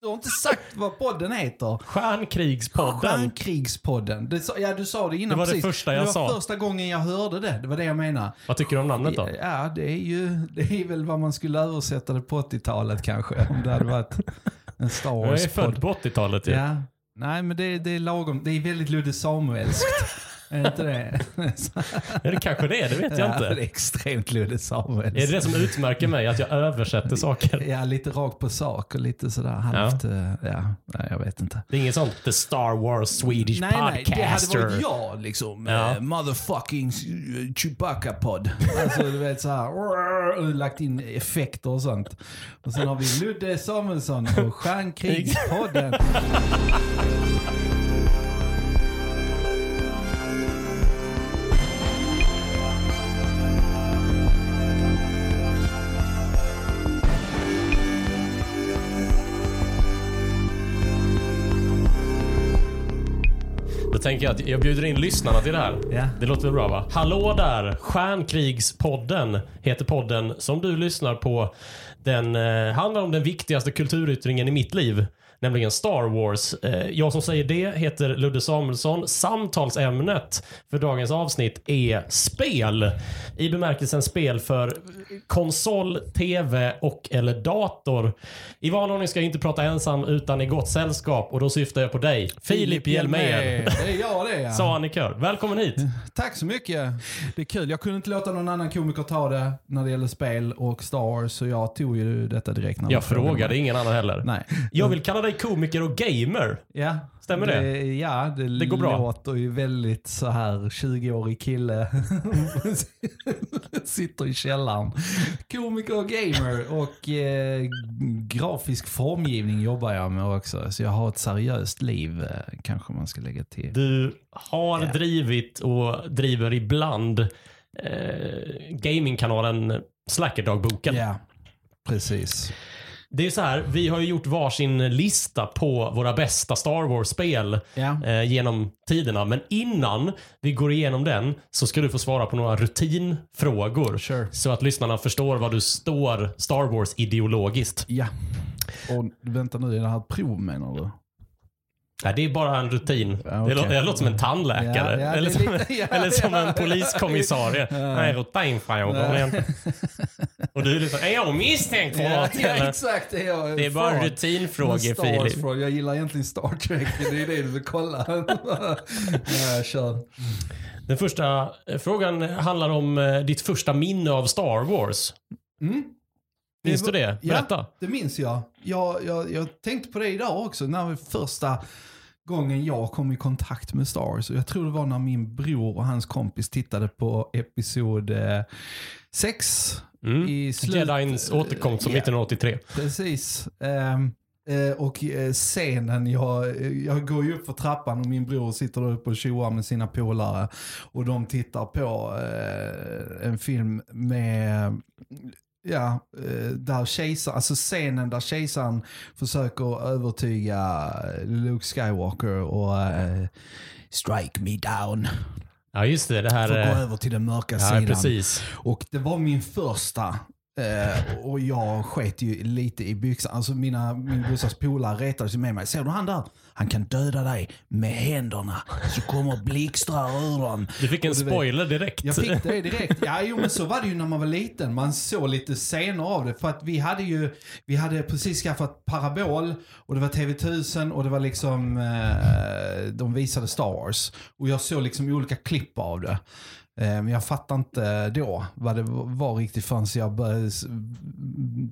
Du har inte sagt vad podden heter. Stjärnkrigspodden. Stjärnkrigspodden. Det, sa- ja, du sa det innan Det var det precis. första jag det var sa. första gången jag hörde det. Det var det jag menade. Vad tycker du om namnet då? Ja, det är ju det är väl vad man skulle översätta det på 80-talet kanske. Om det hade varit en Star Jag är Wars-podd. född på 80-talet ju. Ja. Nej, men det, det är lagom. Det är väldigt Ludde Samuelskt. Är inte det? Är det kanske det är, det vet jag ja, Det är inte. extremt Ludde Samuelskt. Är det det som utmärker mig, att jag översätter saker? Ja, lite rakt på sak och lite sådär halvt. Ja, ja nej, jag vet inte. Det är inget sånt The Star Wars Swedish Nej, nej, det hade Podcaster. varit jag liksom. Ja. Eh, motherfucking eh, Chewbacca-podd. Alltså du vet såhär, lagt in effekter och sånt. Och sen har vi Ludde Samuelsson och Stjärnkrigspodden. tänker jag att jag bjuder in lyssnarna till det här. Ja. Det låter väl bra va? Hallå där! Stjärnkrigspodden heter podden som du lyssnar på. Den eh, handlar om den viktigaste kulturyttringen i mitt liv. Nämligen Star Wars. Eh, jag som säger det heter Ludde Samuelsson. Samtalsämnet för dagens avsnitt är spel. I bemärkelsen spel för konsol, tv och eller dator. I vanlig ordning ska jag inte prata ensam utan i gott sällskap och då syftar jag på dig. Filip Hjelmér. Det är jag det ja. Sa han i kör. Välkommen hit. Tack så mycket. Det är kul. Jag kunde inte låta någon annan komiker ta det när det gäller spel och Star Wars. Så jag tog ju detta direkt. När Jag de frågade ingen annan heller. Nej. Jag vill kalla dig komiker och gamer. Ja. Stämmer det? Ja, det, Det går bra. låter ju väldigt så här 20-årig kille. Sitter i källaren. Komiker och gamer och eh, grafisk formgivning jobbar jag med också. Så jag har ett seriöst liv eh, kanske man ska lägga till. Du har Ja. drivit och driver ibland eh, gamingkanalen Slackerdagboken. Ja, precis. Det är så här, vi har ju gjort varsin lista på våra bästa Star Wars-spel Ja. eh, genom tiderna. Men innan vi går igenom den så ska du få svara på några rutinfrågor. Sure. Så att lyssnarna förstår vad du står Star Wars ideologiskt. Ja. Och vänta nu, är det här ett prov menar du? Nej, det är bara en rutin. Ja, det, låter, det låter som en tandläkare. Ja, ja, eller, som, lite- eller som en poliskommissarie. Nej, rutinfrågor. Nej. Och du är liksom, är jag misstänkt för något? ja, exakt. Det är, jag Det är bara fan. rutinfrågor, Filip. Jag gillar egentligen Star Trek. Det är det du vill kolla. kör. Den första eh, frågan handlar om eh, ditt första minne av Star Wars. Mm. Minns du det? Berätta. Ja, det minns jag. Jag, jag. jag tänkte på det idag också. När vi första gången jag kom i kontakt med Star Wars. Och Jag tror det var när min bror och hans kompis tittade på episod 6. Mm. I slut- Jedins återkomst som Ja. 1983. Precis. Ehm, eh, och eh, scenen, jag, jag går ju upp för trappan och min bror sitter där uppe och tjoar med sina polare. Och de tittar på eh, en film med, ja, eh, där kejsaren, alltså scenen där kejsaren försöker övertyga Luke Skywalker och eh, strike me down. Ja, just det. Det här... För att gå eh, över till den mörka Ja, sidan. precis. Och det var min första. Eh, och jag sket ju lite i byxan. Alltså mina, min brorsas polare retade sig med mig. Ser du han där? Han kan döda dig med händerna. Så kommer blixtrar ur dem. Du fick en du vet- spoiler direkt. Jag fick det direkt. Ja, jo, men så var det ju när man var liten. Man såg lite scener av det. För att vi hade ju, vi hade precis skaffat parabol och det var TV1000 och det var liksom, eh, de visade Star Wars. Och jag såg liksom olika klipp av det. Eh, Men jag fattade inte då vad det var riktigt förrän jag började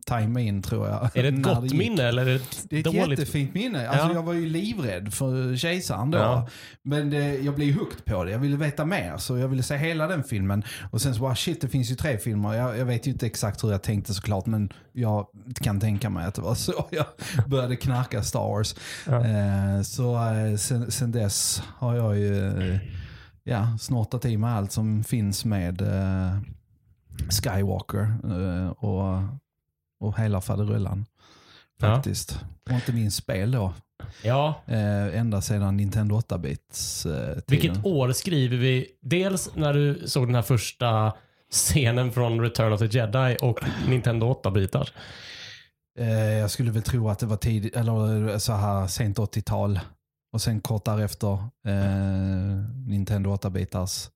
tajma in tror jag. Är det ett gott gick. minne eller är det ett Det är ett dåligt? jättefint minne. Alltså Ja. Jag var ju livrädd för kejsaren då. Ja. Men det, jag blev hooked på det. Jag ville veta mer. Så jag ville se hela den filmen. Och sen så bara shit det finns ju tre filmer. Jag, jag vet ju inte exakt hur jag tänkte såklart. Men jag kan tänka mig att det var så jag började knarka Star Wars. Ja. Eh, så eh, sen, sen dess har jag ju eh, ja, snortat i mig allt som finns med eh, Skywalker. Eh, och, och hela faderullan. Ja. Faktiskt. Och inte minst spel då. Ja. Eh, ända sedan Nintendo 8-bits eh. Vilket år skriver vi? Dels när du såg den här första scenen från Return of the Jedi och Nintendo 8-bitar. Eh, jag skulle väl tro att det var tidigt, eller så här sent 80-tal. Och sen kort därefter eh, Nintendo 8-bitars.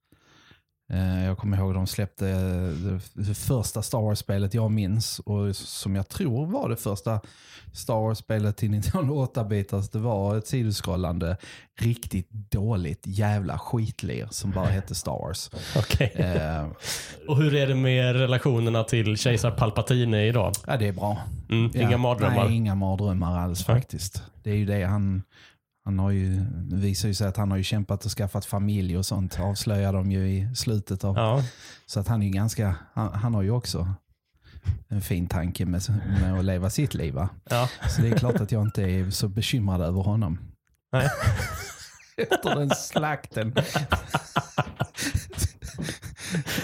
Eh, jag kommer ihåg de släppte eh, det, första Star Wars-spelet jag minns och som jag tror var det första Star Wars-spelet till Nintendo 8-bitars. Det var ett sidoskrollande, riktigt dåligt jävla skitlir som bara hette Star Wars. Okej. Eh, Och hur är det med relationerna till kejsar Palpatine idag? ja, det är bra. Mm, Ja, inga mardrömmar? Nej, inga mardrömmar alls faktiskt. Det är ju det han, han har ju, det visar ju sig att han har ju kämpat och skaffat familj och sånt. Avslöjar de ju i slutet av. Ja. Så att han är ju ganska, han, han har ju också en fin tanke med, med att leva sitt liv. Ja. Så det är klart att jag inte är så bekymrad över honom. Nej. Efter den slakten.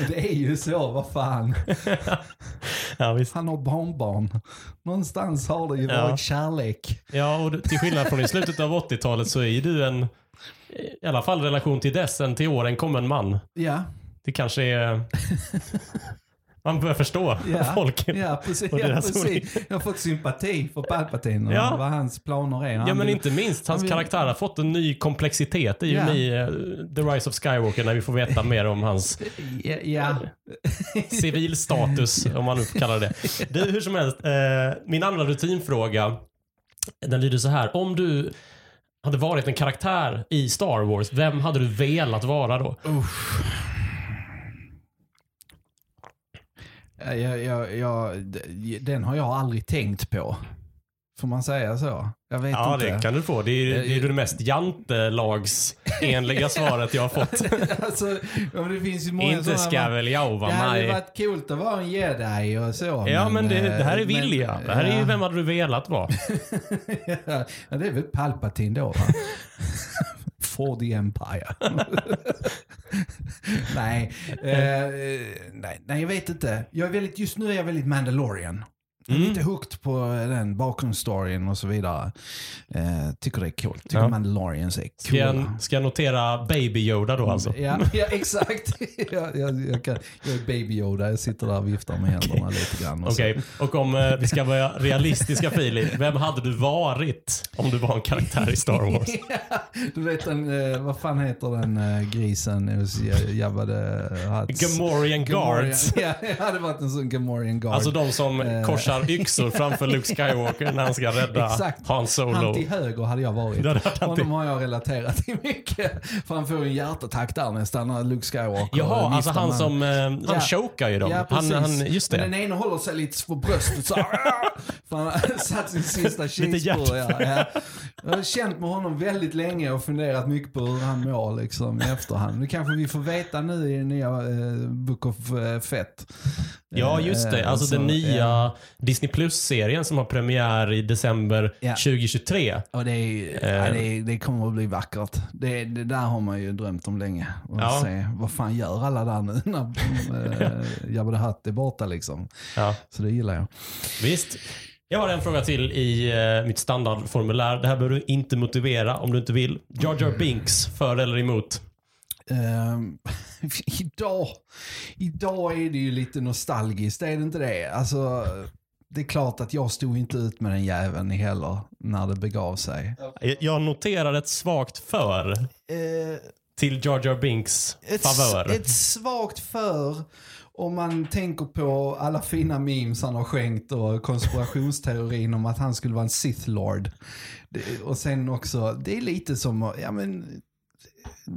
Det är ju så, vad fan. ja, visst. Han har barnbarn. Någonstans har det ju Ja. varit kärlek. Ja, och till skillnad från i slutet av 80-talet så är ju du en, i alla fall relation till dess, en till åren kommen man. Ja, Det kanske är... Man börjar förstå Ja. folk. ja precis. Och Ja, deras precis. Jag har fått sympati för Palpatine och Ja. vad hans planer är. Han Ja, men vill- inte minst hans vill- karaktär har fått en ny komplexitet i, Ja. i eh, The Rise of Skywalker när vi får veta mer om hans Ja, ja. civilstatus, om man nu får kalla det. Du, hur som helst, eh, min andra rutinfråga, den lyder så här. Om du hade varit en karaktär i Star Wars, vem hade du velat vara då? Ja, jag, jag, jag, den har jag aldrig tänkt på. Får man säga så? Jag vet Ja, inte. det kan du få. Det är, det är det mest jantelagsenliga svaret jag har fått. alltså, ja, det finns ju många Inte ska väl jag vara Det hade med. varit coolt att vara en jedi och så. Ja, men det, det här är eh, vilja. men- Det här är ju ja. vem hade du velat vara? ja, det är väl Palpatine då va? For the Empire. nej, eh, nej, nej, jag vet inte. Jag är väldigt, just nu är jag väldigt Mandalorian. Mm. lite hooked på den bakgrundsstoryn och så vidare. Eh, tycker det är coolt. Tycker Ja. Mandalorians är Ska jag, coola. ska jag notera Baby Yoda då alltså? Ja, ja exakt. jag, jag, jag, kan, jag är baby Yoda. Jag sitter där och viftar med händerna lite grann. Okej, och om eh, vi ska vara realistiska Filip, vem hade du varit om du var en karaktär i Star Wars? Ja, du vet den, eh, vad fan heter den eh, grisen hos Jabba the Hutts? Gamorrean Guards. Ja, jag hade varit en sån Gamorrean Guard. Alltså de som Eh. Korsar yxor framför Luke Skywalker när han ska rädda Exakt. Han Han Solo. till höger hade jag varit. Han till- Honom har jag relaterat till mycket. För han får ju en hjärtattack där nästan när Luke Skywalker Jaha, alltså han som, eh, han Ja. chokar ju dem. Ja, han, han, just Men det. den ena håller sig lite på bröstet så För han har satt sin sista cheeseburgare. Ja. Jag har känt med honom väldigt länge och funderat mycket på hur han mår liksom, i efterhand. Nu kanske vi får veta nu i den nya eh, Book of eh, Fett. Ja, just det. Eh, Alltså så, den nya ja. Disney Plus-serien som har premiär i december Ja. 2023. Och det, är, Eh. ja, det, är, det kommer att bli vackert. Det, det där har man ju drömt om länge. Och Ja. se, vad fan gör alla där nu när Jabba the Hutt är borta liksom. Så det gillar jag. Visst. Jag har en fråga till i eh, mitt standardformulär. Det här behöver du inte motivera om du inte vill. Jar Jar Binks, för eller emot? Ehm, idag, idag är det ju lite nostalgiskt, är det inte det? Alltså, det är klart att jag stod inte ut med den jäveln heller när det begav sig. Jag noterar ett svagt för Eh, till Jar Jar Binks ett, favör. ett svagt för om man tänker på alla fina memes han har skänkt och konspirationsteorin om att han skulle vara en Sith Lord. Det, och sen också, det är lite som, ja men,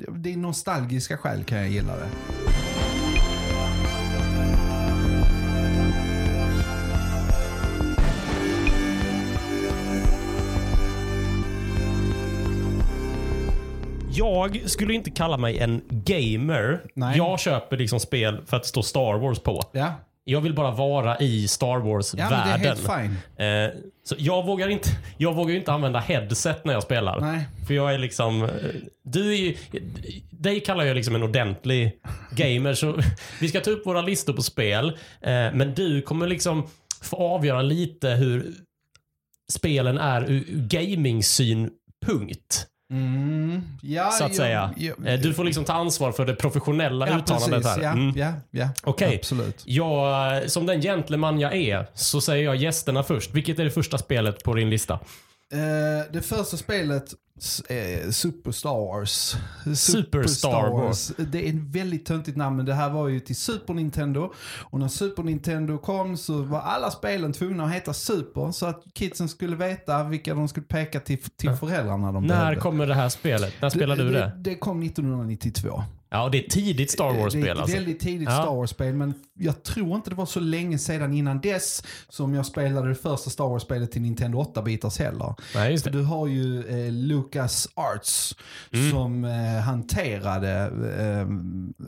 det är nostalgiska skäl kan jag gilla det. Jag skulle inte kalla mig en gamer. Nej. Jag köper liksom spel för att det står Star Wars på. Ja, Jag vill bara vara i Star ja Wars-världen. fine. Eh, så jag vågar inte, jag vågar inte använda headset när jag spelar. Nej. För jag är liksom, eh, du är ju, dig kallar jag liksom en ordentlig gamer. Så vi ska ta upp våra listor på spel. Eh, men du kommer liksom få avgöra lite hur spelen är ur gaming-synpunkt. Mm, ja, så att ja, säga. ja, Eh, Du får liksom ta ansvar för det professionella ja, uttalandet precis, här. Ja, Mm. ja, ja. Okej. Absolut. Jag, som den gentleman jag är, så säger jag gästerna först. Vilket är det första spelet på din lista? Eh, det första spelet, eh, Super Star Wars. Super Star Wars. Det är ett väldigt töntigt namn, men det här var ju till Super Nintendo. Och när Super Nintendo kom så var alla spelen tvungna att heta Super, så att kidsen skulle veta vilka de skulle peka till, till föräldrarna de När behövde. kommer det här spelet? När spelade du det? det? Det kom 1992. Ja, och det är tidigt Star Det är Wars-spel ett alltså. väldigt tidigt Ja. Star Wars-spel, men jag tror inte det var så länge sedan innan dess som jag spelade det första Star Wars-spelet till Nintendo 8-bitars heller. Nej, För det. du har ju eh, Lucas Arts Mm. som eh, hanterade,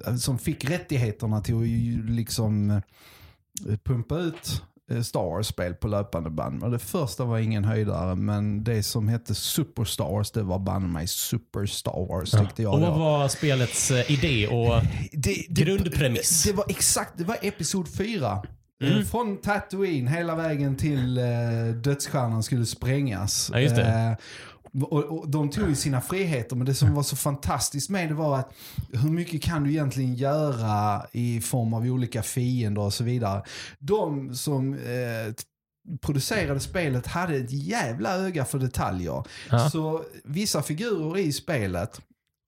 eh, som fick rättigheterna till att liksom eh, pumpa ut eh, Star Wars-spel på löpande band. Och det första var ingen höjdare, men det som hette Super Star Wars, det var banne mig Super Star Wars tyckte jag. Och vad var spelets eh, idé och det, grundpremiss? Det var exakt, det var episod 4. Mm. Från Tatooine hela vägen till eh, dödsstjärnan skulle sprängas. Ja, just det. Eh, och, och de tog ju sina friheter, men det som var så fantastiskt med det var att hur mycket kan du egentligen göra i form av olika fiender och så vidare. De som eh, producerade spelet hade ett jävla öga för detaljer. Ja. Så vissa figurer i spelet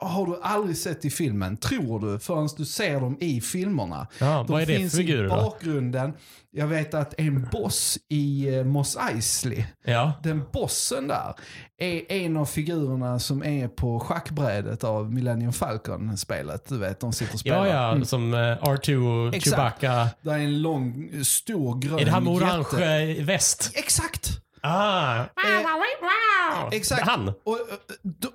har du aldrig sett i filmen, tror du, förrän du ser dem i filmerna. Ja, De vad är det finns för figurer i då? bakgrunden. Jag vet att en boss i eh, Mos Eisley, Ja. den bossen där, är en av figurerna som är på schackbrädet av Millennium Falcon-spelet. Du vet, de sitter och spelar. Ja, ja, Mm. som eh, R2 och Exakt. Chewbacca. Det är en lång, stor grön Är det han med orange eh, väst? Exakt! Ah. Exakt. Han? Och,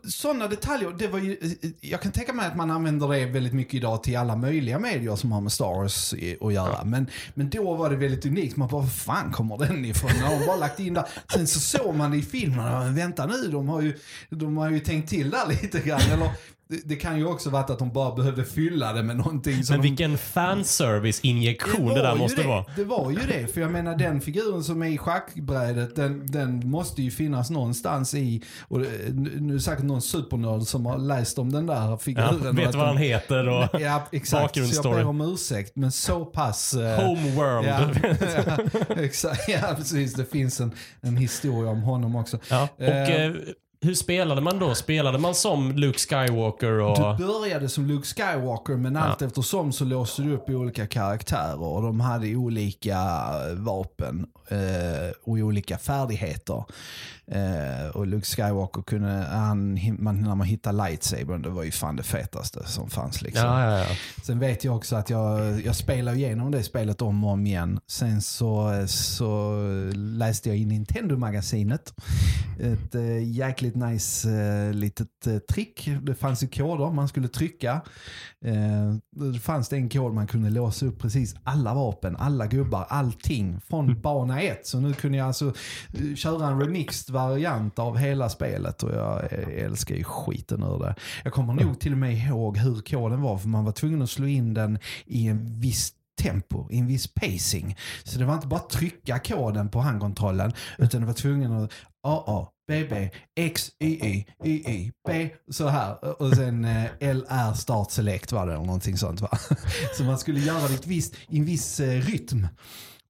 sådana detaljer, det var ju, eh, jag kan tänka mig att man använder det väldigt mycket idag till alla möjliga medier som har med Star Wars i- att göra. Men, men då var det väldigt unikt. Man bara, var fan kommer den ifrån? När de bara lagt in där. Sen så såg man det i filmen, men vänta nu, de har ju, de har ju tänkt till där lite grann. Eller, det, det kan ju också varit att de bara behövde fylla det med någonting. som Men de, vilken fanservice-injektion det, där ju måste det. vara. Det var ju det. För jag menar den figuren som är i schackbrädet, den, den måste ju finnas någonstans i, och det- nu är det säkert någon supernörd som har läst om den där Ja, figuren. och vet vad han de- heter och Ja, exakt. Så jag ber om ursäkt, men så pass... eh, Homeworld. Ja, ja, exakt. Ja, precis. Det finns en, en historia om honom också. Ja, och Eh, eh, hur spelade man då? Spelade man som Luke Skywalker och... Du började som Luke Skywalker men allt eftersom så låste du upp olika karaktärer och de hade olika vapen eh, och olika färdigheter. Eh, och Luke Skywalker kunde, han, man, när man hittade lightsabern, det var ju fan det fetaste som fanns liksom. Ja, ja, ja. Sen vet jag också att jag, jag spelar igenom det spelet om och om igen. Sen så, så läste jag i Nintendo-magasinet ett äh, jäkligt nice äh, litet äh, trick. Det fanns ju koder man skulle trycka. Eh, det fanns det en kod man kunde låsa upp precis alla vapen, alla gubbar, allting från bana ett. Så nu kunde jag alltså eh, köra en remixed variant av hela spelet och jag eh, älskar ju skiten ur det. Jag kommer nog till och med ihåg hur koden var för man var tvungen att slå in den i en viss tempo, i en viss pacing. Så det var inte bara trycka koden på handkontrollen utan det var tvungen att AA, BB, X, YY, YY, B, så här. Och sen eh, LR start select var det eller någonting sånt va. Så man skulle göra det i, ett visst, i en viss eh, rytm.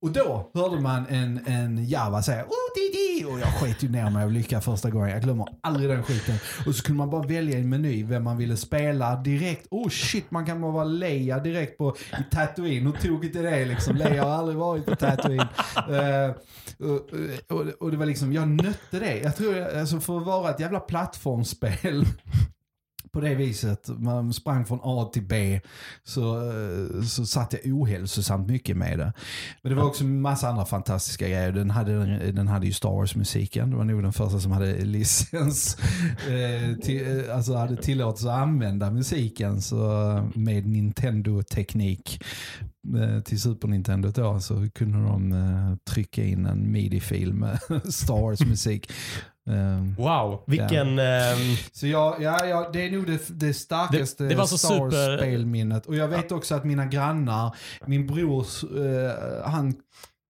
Och då hörde man en, en Java säga oh, di, di, och jag sket ju ner mig av lycka första gången. Jag glömmer aldrig den skiten. Och så kunde man bara välja en meny vem man ville spela direkt. Oh shit, man kan bara vara Leia direkt på i Tatooine. Hur tokigt är det liksom? Leia har aldrig varit på Tatooine. Eh, och, och, och det var liksom, jag nötte det. Jag tror, alltså för att vara ett jävla plattformsspel på det viset. Man sprang från A till B. Så, eh, så satt jag ohälsosamt mycket med det. Men det var också en massa andra fantastiska grejer. Den hade, den hade ju Star Wars-musiken. Det var nog den första som hade licens. Eh, till, eh, alltså hade tillåtelse att använda musiken så, eh, med Nintendo-teknik. Eh, till Super Nintendo då så kunde de eh, trycka in en midi-fil med Star Wars-musik. Eh, Wow, vilken... ehm, så ja, ja, ja, det är nog det, det starkaste Det- det var så Star spelminnet. Och jag vet också att mina grannar, min bror, eh, han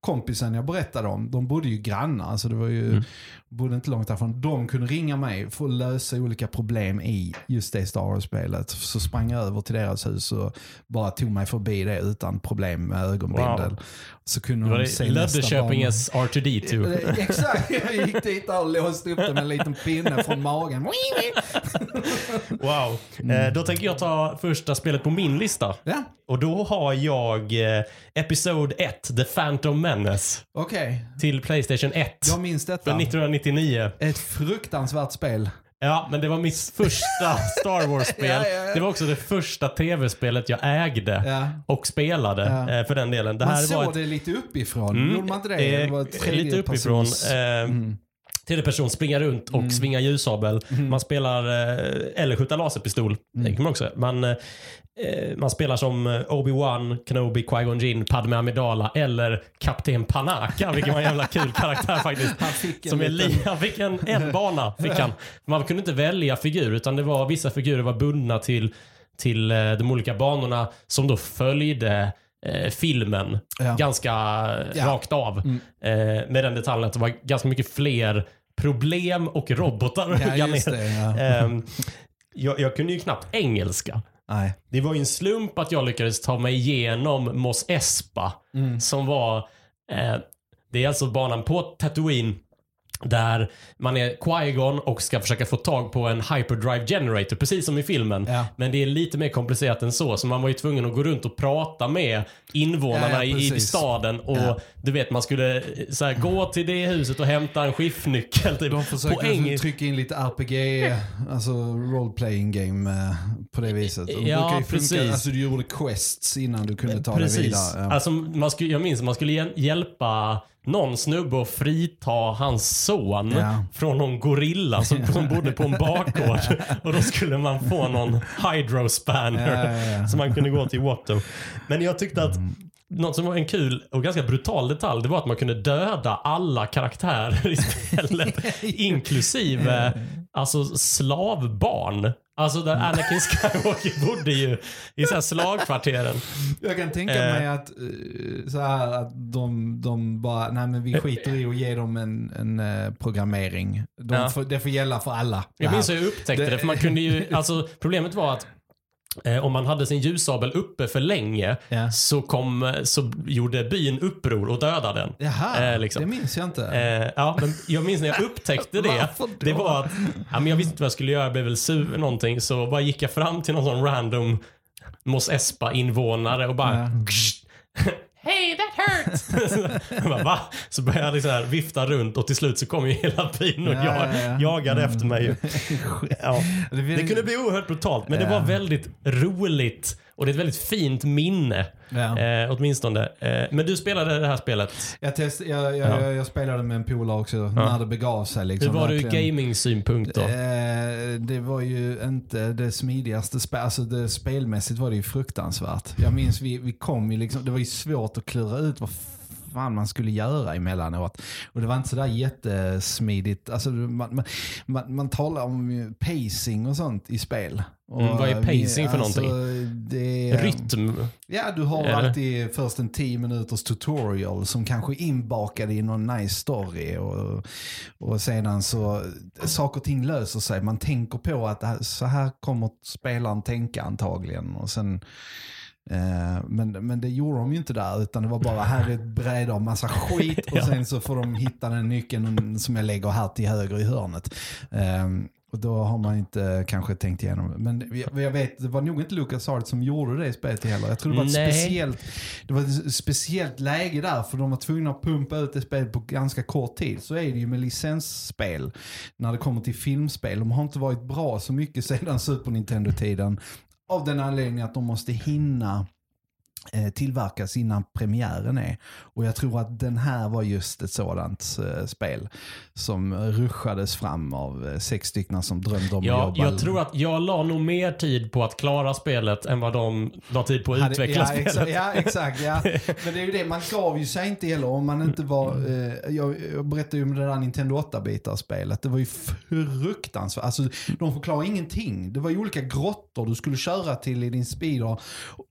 kompisen jag berättade om, de bodde ju grannar, så det var ju, Mm bodde inte långt därifrån. De kunde ringa mig för att lösa olika problem i just det Star Wars-spelet. Så sprang jag över till deras hus och bara tog mig förbi det utan problem med ögonbindel. Wow. Så kunde det var de se Löddeköpinges R2D2. Eh, eh, exakt! Jag gick dit och låste upp det med en liten pinne från magen. wow. Mm. Eh, då tänker jag ta första spelet på min lista. Ja. Och då har jag Episod 1, The Phantom Menace. Okej. Okay. Till Playstation 1. Jag minns detta. För 1990 99. Ett fruktansvärt spel. Ja, men det var mitt första Star Wars-spel. ja, ja, ja. Det var också det första tv-spelet jag ägde och spelade eh, för den delen. Det man såg ett... det lite uppifrån, mm, gjorde man inte det? Det var ett eh, lite uppifrån. Eh, mm. Tredje person Tredjeperson, springa runt och mm. svinga ljussabel. Mm. Man spelar, eller skjuta laserpistol. Mm. Det kan man också. Man, man spelar som eh, Obi-Wan, Kenobi, Qui-Gon Jinn, Padme Amidala eller Kapten Panaka, vilken var en jävla kul karaktär faktiskt. Han fick en Som är liten- li- han fick en, en bana. Fick han. Man kunde inte välja figur utan det var vissa figurer var bundna till, till eh, de olika banorna som då följde eh, filmen Ja. ganska Ja. rakt av. Mm. Eh, med den detaljen att det var ganska mycket fler problem och robotar Ja, det. Ja. Ehm, jag, jag kunde ju knappt engelska. Nej. Det var ju en slump att jag lyckades ta mig igenom Mos Espa. Mm. Som var, eh, det är alltså banan på Tatooine. Där man är Qui-Gon och ska försöka få tag på en hyperdrive generator, precis som i filmen. Ja. Men det är lite mer komplicerat än så. Så man var ju tvungen att gå runt och prata med invånarna Ja, ja, i, staden. Och du vet, man skulle eh, så här, gå till det huset och hämta en skiftnyckel. Typ, De försökte på engelska. trycka in lite RPG, alltså role playing game eh, på det viset. De Ja, ju funka, precis. Alltså du gjorde quests innan du kunde ta dig Precis. vidare. Ja. Alltså, man skulle, jag minns att man skulle hjäl- hjälpa någon snubbe att frita hans son Ja. från någon gorilla som, som bodde på en bakgård. Och då skulle man få någon hydrospanner Ja, ja, ja. så man kunde gå till Watto. Men jag tyckte att Mm. något som var en kul och ganska brutal detalj, det var att man kunde döda alla karaktärer i spelet. inklusive alltså slavbarn. Alltså där Anakin Skywalker bodde ju i så här slagkvarteren. Jag kan tänka Eh. mig att, eh, så här, att de, de bara, nej men vi skiter i att ge dem en, en eh, programmering. De Ja. får, det får gälla för alla. Jag minns hur jag upptäckte det, Det- för man kunde ju, alltså problemet var att om man hade sin ljussabel uppe för länge Ja. så, kom, så gjorde byn uppror och dödade den. Jaha, Eh, liksom. det minns jag inte. Eh, ja, men jag minns när jag upptäckte det. Det var att ja, men jag visste inte vad jag skulle göra, jag blev väl sur eller någonting. Så bara gick jag fram till någon sån random Mos Espa-invånare och bara Ja. Hey that hurt! jag bara, Va? Så började jag liksom här vifta runt och till slut så kom ju hela byn och Ja, jag, ja, Mm. ja. jagade efter mig. Ja. Det kunde bli oerhört brutalt men det var väldigt roligt och det är ett väldigt fint minne. Ja. Eh, åtminstone. Eh, men du spelade det här spelet. Jag, test, jag, jag, Ja. jag, jag spelade med en polare också när det begav sig. Liksom, Hur var du ur gaming-synpunkt då? Eh, det var ju inte det smidigaste spelet. Alltså det, spelmässigt var det ju fruktansvärt. Jag minns vi, vi kom ju liksom, det var ju svårt att klura ut vad fan man skulle göra emellanåt. Och det var inte sådär jättesmidigt. Alltså man, man, man, man talar om pacing och sånt i spel. Och Mm, vad är vi- pacing för alltså, någonting? Det, Rytm? Ja, du har alltid först en 10 minuters tutorial som kanske är inbakad i någon nice story. Och, och sedan så, saker och ting löser sig. Man tänker på att så här kommer spelaren tänka antagligen. Och sen, eh, men, men det gjorde de ju inte där, utan det var bara här är ett bräde av massa skit och sen så får de hitta den nyckeln som jag lägger här till höger i hörnet. Eh, och då har man inte kanske tänkt igenom det. Men jag, jag vet, det var nog inte Lucas Arts som gjorde det i spelet heller. Jag tror det var ett Nej. speciellt, det var ett speciellt läge där för de var tvungna att pumpa ut det spelet på ganska kort tid. Så är det ju med licensspel när det kommer till filmspel. De har inte varit bra så mycket sedan Super Nintendo-tiden. Av den anledningen att de måste hinna tillverkas innan premiären är. Och jag tror att den här var just ett sådant eh, spel som ruschades fram av eh, sex stycken som drömde om Ja, att jobba. jag tror att jag la nog mer tid på att klara spelet än vad de la tid på att Hade- utveckla ja, spelet. Exakt, ja, exakt. Ja. Men det är ju det, man gav ju sig inte heller om man inte var... Mm. Eh, jag, jag berättade ju om det där Nintendo 8-bitar-spelet. Det var ju fruktansvärt. Alltså, de förklarar ingenting. Det var ju olika grottor du skulle köra till i din speeder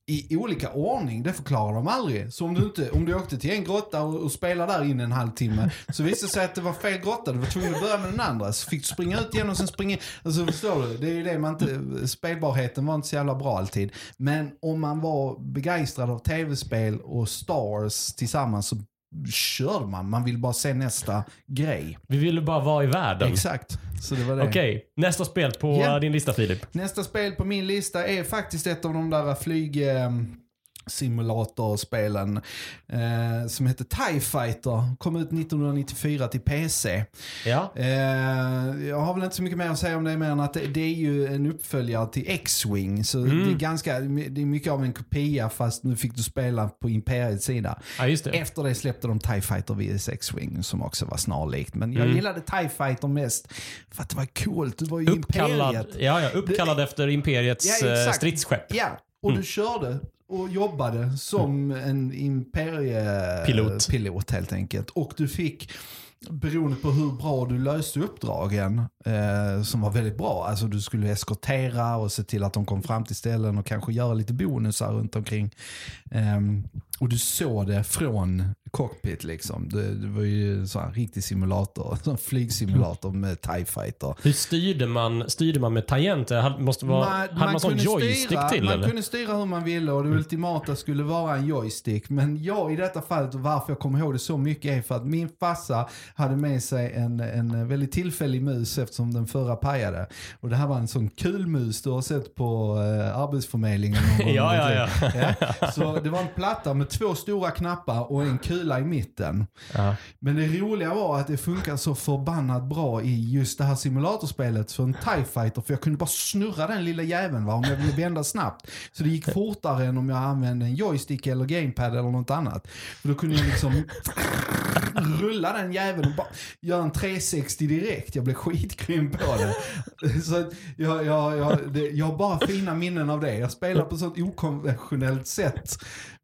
i olika ordning varning, det förklarar de aldrig. Så om du, inte, om du åkte till en grotta och, och spelade där inne en halvtimme, så visade det sig att det var fel grotta. Du var tvungen att börja med den andra. Så fick du springa ut igen och sen springa in. Alltså förstår du? Det är ju det man inte, spelbarheten var inte så jävla bra alltid. Men om man var begeistrad av tv-spel och Stars tillsammans så körde man. Man vill bara se nästa grej. Vi ville bara vara i världen. Exakt. Så det var det. Okej, nästa spel på Ja. din lista Filip. Nästa spel på min lista är faktiskt ett av de där flyg... Simulatorspelen eh, som heter TIE Fighter. Kom ut 1994 till PC. Ja. Eh, jag har väl inte så mycket mer att säga om det mer än att det, det är ju en uppföljare till X-Wing. Så Mm. det, är ganska, det är mycket av en kopia fast nu fick du spela på Imperiets sida. ja, det. Efter det släppte de TIE Fighter vs X-Wing som också var snarlikt. Men jag Mm. gillade TIE Fighter mest för att det var coolt. Det var ju Uppkallad, Imperiet. ja, ja, uppkallad efter Imperiets Ja, eh, exakt. stridsskepp. Ja, och Mm. du körde och jobbade som en imperiepilot Pilot. helt enkelt. Och du fick, beroende på hur bra du löste uppdragen, eh, som var väldigt bra. Alltså du skulle eskortera och se till att de kom fram till ställen och kanske göra lite bonusar runt omkring. Ehm, och du såg det från cockpit liksom. Det, det var ju så här riktig simulator, en flygsimulator med TIE fighter. Hur styrde man, styrde man med tangenter? Måste vara, hade man, sån kunde joystick styra, till Man eller? kunde styra hur man ville och det ultimata skulle vara en joystick. Men jag i detta fallet, och varför jag kommer ihåg det så mycket är för att min farsa hade med sig en, en väldigt tillfällig mus eftersom den förra pajade. Och det här var en sån kul mus du har sett på eh, Arbetsförmedlingen. någon gång Ja, ja, ja. ja. Så det var en platta med två stora knappar och en kula i mitten. Ja. Men det roliga var att det funkar så förbannat bra i just det här simulatorspelet för en TIE fighter. För jag kunde bara snurra den lilla jäveln va, om jag ville vända snabbt. Så det gick fortare än om jag använde en joystick eller gamepad eller något annat. För då kunde jag liksom rulla den jäveln och bara göra en 360 direkt. Jag blev skitgrym på det. Så jag, jag, jag, det, jag har bara fina minnen av det. Jag spelar på ett sånt okonventionellt sätt.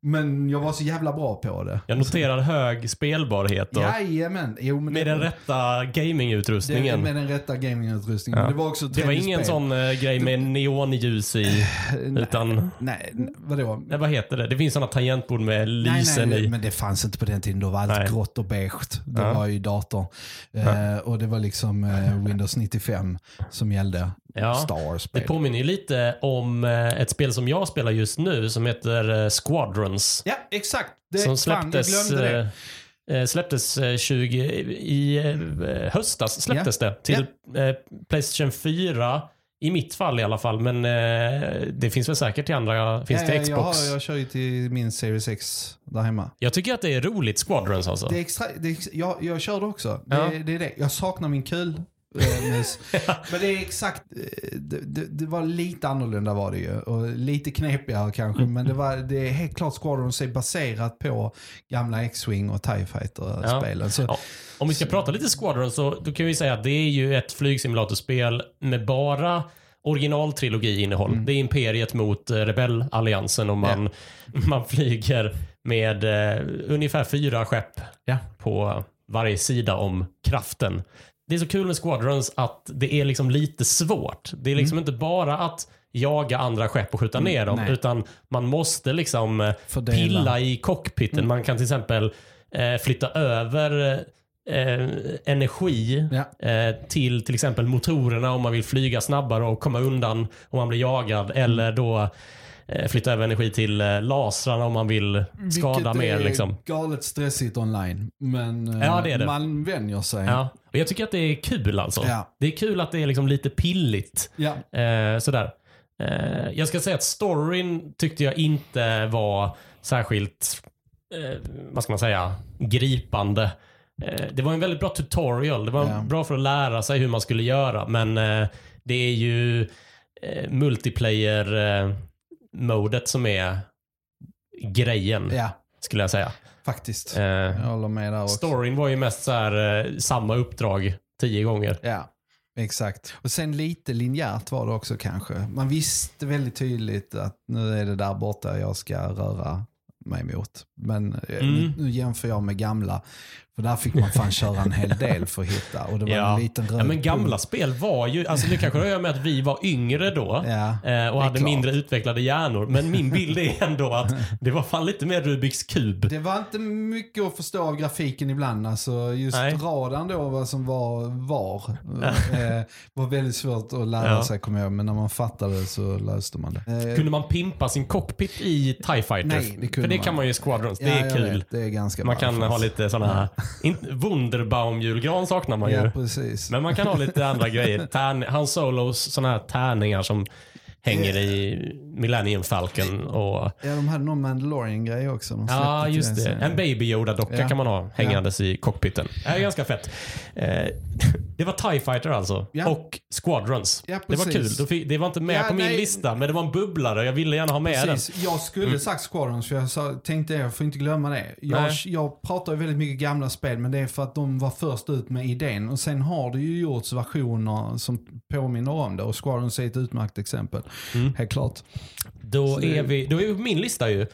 Men jag var så jävla bra på det. Jag noterar hög spelbarhet och Jajamän. Jo, men med det, den rätta det, gamingutrustningen. med den rätta gamingutrustningen. Ja. Det var också Det var ingen spel. sån eh, grej med neonljus i, Nej, utan, Nej, nej, vadå? nej, vad heter det? Det finns såna tangentbord med lysen nej, nej, i. men det fanns inte på den tiden. Då var allt Nej. grått och beige. Det Ja. var ju datorn. Eh, och det var liksom eh, Windows 95 som gällde. Ja. Star Det påminner ju lite om eh, ett spel som jag spelar just nu som heter eh, Squadrons. Ja, exakt. Det, som fan, jag släpptes, glömde det. eh, släpptes eh, 20, i höstas släpptes det till eh, Playstation 4. I mitt fall i alla fall, men det finns väl säkert till andra, finns Ja, till ja, Xbox. Jag, har, jag kör ju till min Series X där hemma. Jag tycker att det är roligt, Squadrons alltså. Det är extra, det är, jag, jag kör det också. Det, Ja. det är det. Jag saknar min kul. Eh. Men det är exakt, eh, det, det, det var lite annorlunda var det ju. Och lite knepigare kanske. Mm. Men det, var, det är helt klart Squadrons är baserat på gamla X-Wing och TIE Fighter-spelen. Så, Ja. Om vi ska prata lite Squadron så då kan vi säga att det är ju ett flygsimulatorspel med bara originaltrilogi-innehåll. Mm. Det är Imperiet mot eh, Rebellalliansen och man, man flyger med eh, ungefär fyra skepp Ja. på varje sida om kraften. Det är så kul med Squadrons att det är liksom lite svårt. Det är liksom inte bara att jaga andra skepp och skjuta ner dem, Mm. nej. utan man måste liksom eh, Fördela. pilla i cockpiten. Mm. Man kan till exempel eh, flytta över eh, energi Ja. eh, till till exempel motorerna om man vill flyga snabbare och komma undan om man blir jagad. Mm. Eller då flytta över energi till eh, lasrarna om man vill skada Vilket mer. är Liksom. galet stressigt online. Men eh, Ja, det är det. man vänjer sig. Ja. Och jag tycker att det är kul alltså. Ja. Det är kul att det är liksom lite pilligt. Ja. Eh, sådär. Eh, jag ska säga att storyn tyckte jag inte var särskilt, eh, vad ska man säga, gripande. Eh, det var en väldigt bra tutorial. Det var Ja. bra för att lära sig hur man skulle göra. Men eh, det är ju eh, multiplayer-modet som är grejen, ja, skulle jag säga. faktiskt. Eh, Jag håller med där också. storyn var ju mest så här, eh, samma uppdrag tio gånger. Ja, exakt. Och sen lite linjärt var det också kanske. Man visste väldigt tydligt att nu är det där borta jag ska röra mig emot. Men eh, Mm. nu, nu jämför jag med gamla. För där fick man fan köra en hel del för att hitta. Och det var Ja. en liten röd Ja, men gamla punkt. spel var ju, alltså det kanske att göra med att vi var yngre då. Ja, eh, det och hade klart. mindre utvecklade hjärnor. Men min bild är ändå att det var fan lite mer Rubiks kub. Det var inte mycket att förstå av grafiken ibland. Alltså just Nej. radarn då, vad som var var, eh, var väldigt svårt att lära Ja. sig kommer jag. Men när man fattade så löste man det. Eh, Kunde man pimpa sin cockpit i TIE Fighter? Nej, det kunde För det man kan man ju i Squadrons. Det är kul. vet, det är ganska Man kan ha lite sådana här... Wunderbaum-julgran saknar man ju. Ja, precis. Men man kan ha lite andra grejer. Tärn, Han Solos sådana här tärningar som hänger i Millennium Falcon. Och, Ja, de hade någon Mandalorian-grej också. Ja, just det. En Baby Yoda-docka Ja. kan man ha hängandes i cockpiten. Det är ganska fett. Eh, det var TIE Fighter alltså. Ja. Och Squadrons. Ja, det var kul. fick- Det var inte med Ja, på min nej. lista, men det var en bubblare. Jag ville gärna ha med den. Precis. Jag skulle sagt Squadrons för jag sa, tänkte jag får inte glömma det. Jag, Nej. jag pratar ju väldigt mycket gamla spel men det är för att de var först ut med idén. Och sen har det ju gjorts versioner som påminner om det och Squadrons är ett utmärkt exempel. Mm. Helt klart. Då är, vi, då är vi på min lista ju.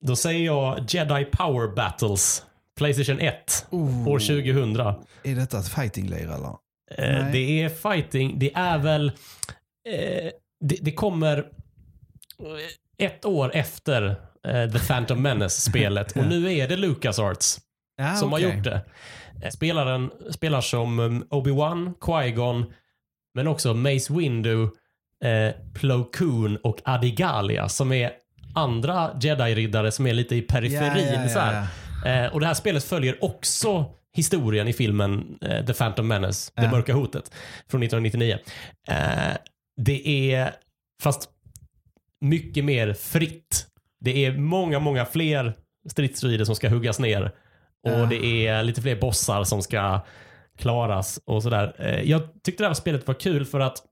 Då säger jag Jedi Power Battles. Playstation 1. Oh. År 2000. Är detta ett fighting-lir eller? Eh, det är fighting. Det är väl... Eh, det, det kommer ett år efter eh, The Phantom Menace-spelet. Och nu är det LucasArts Ja, som okej. har gjort det. Eh, Spelaren spelar som um, Obi-Wan, Qui-Gon, men också Mace Windu, eh, Plo Koon och Adigalia som är andra jedi-riddare som är lite i periferin. Ja, ja, Så här. ja, Eh, och det här spelet följer också historien i filmen eh, The Phantom Menace, Det mörka hotet, från 1999. Eh, det är, fast mycket mer fritt. Det är många, många fler stridsdroider som ska huggas ner. Och det är lite fler bossar som ska klaras och sådär. Jag tyckte det här spelet var kul för att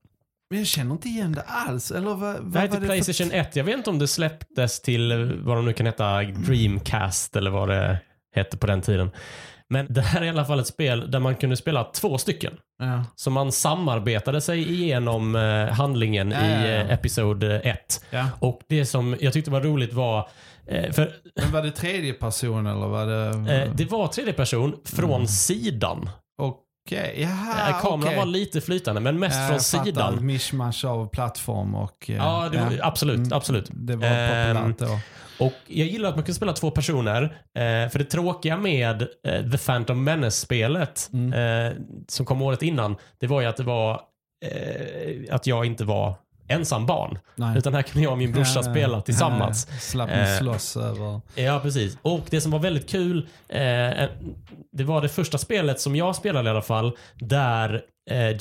Men jag känner inte igen det alls. Eller vad, vad det här är det Playstation för... 1. Jag vet inte om det släpptes till eh, vad de nu kan heta, Dreamcast eller vad det hette på den tiden. Men det här är i alla fall ett spel där man kunde spela två stycken. Ja. Så man samarbetade sig igenom eh, handlingen Ja, ja, i eh, Episod 1. Ja. Och det som jag tyckte var roligt var, eh, för Men var det tredje person eller var det... eh, det var tredje person från sidan. Okej, jaha, Eh, Kameran okej. var lite flytande, men mest Ja, från jag fattar. sidan. Mishmash av plattform och... eh, Ja, det var, absolut, Mm, absolut. Det var Ehm, populärt då. Och jag gillar att man kan spela två personer. Eh, för det tråkiga med eh, The Phantom Menace-spelet Mm. eh, som kom året innan, det var ju att det var eh, att jag inte var ensam barn. Nej. Utan här kunde jag och min brorsa Ja, spela tillsammans. Ja, slapp Eh, ni slåss över... Ja, precis. Och det som var väldigt kul, eh, det var det första spelet som jag spelade i alla fall, där eh,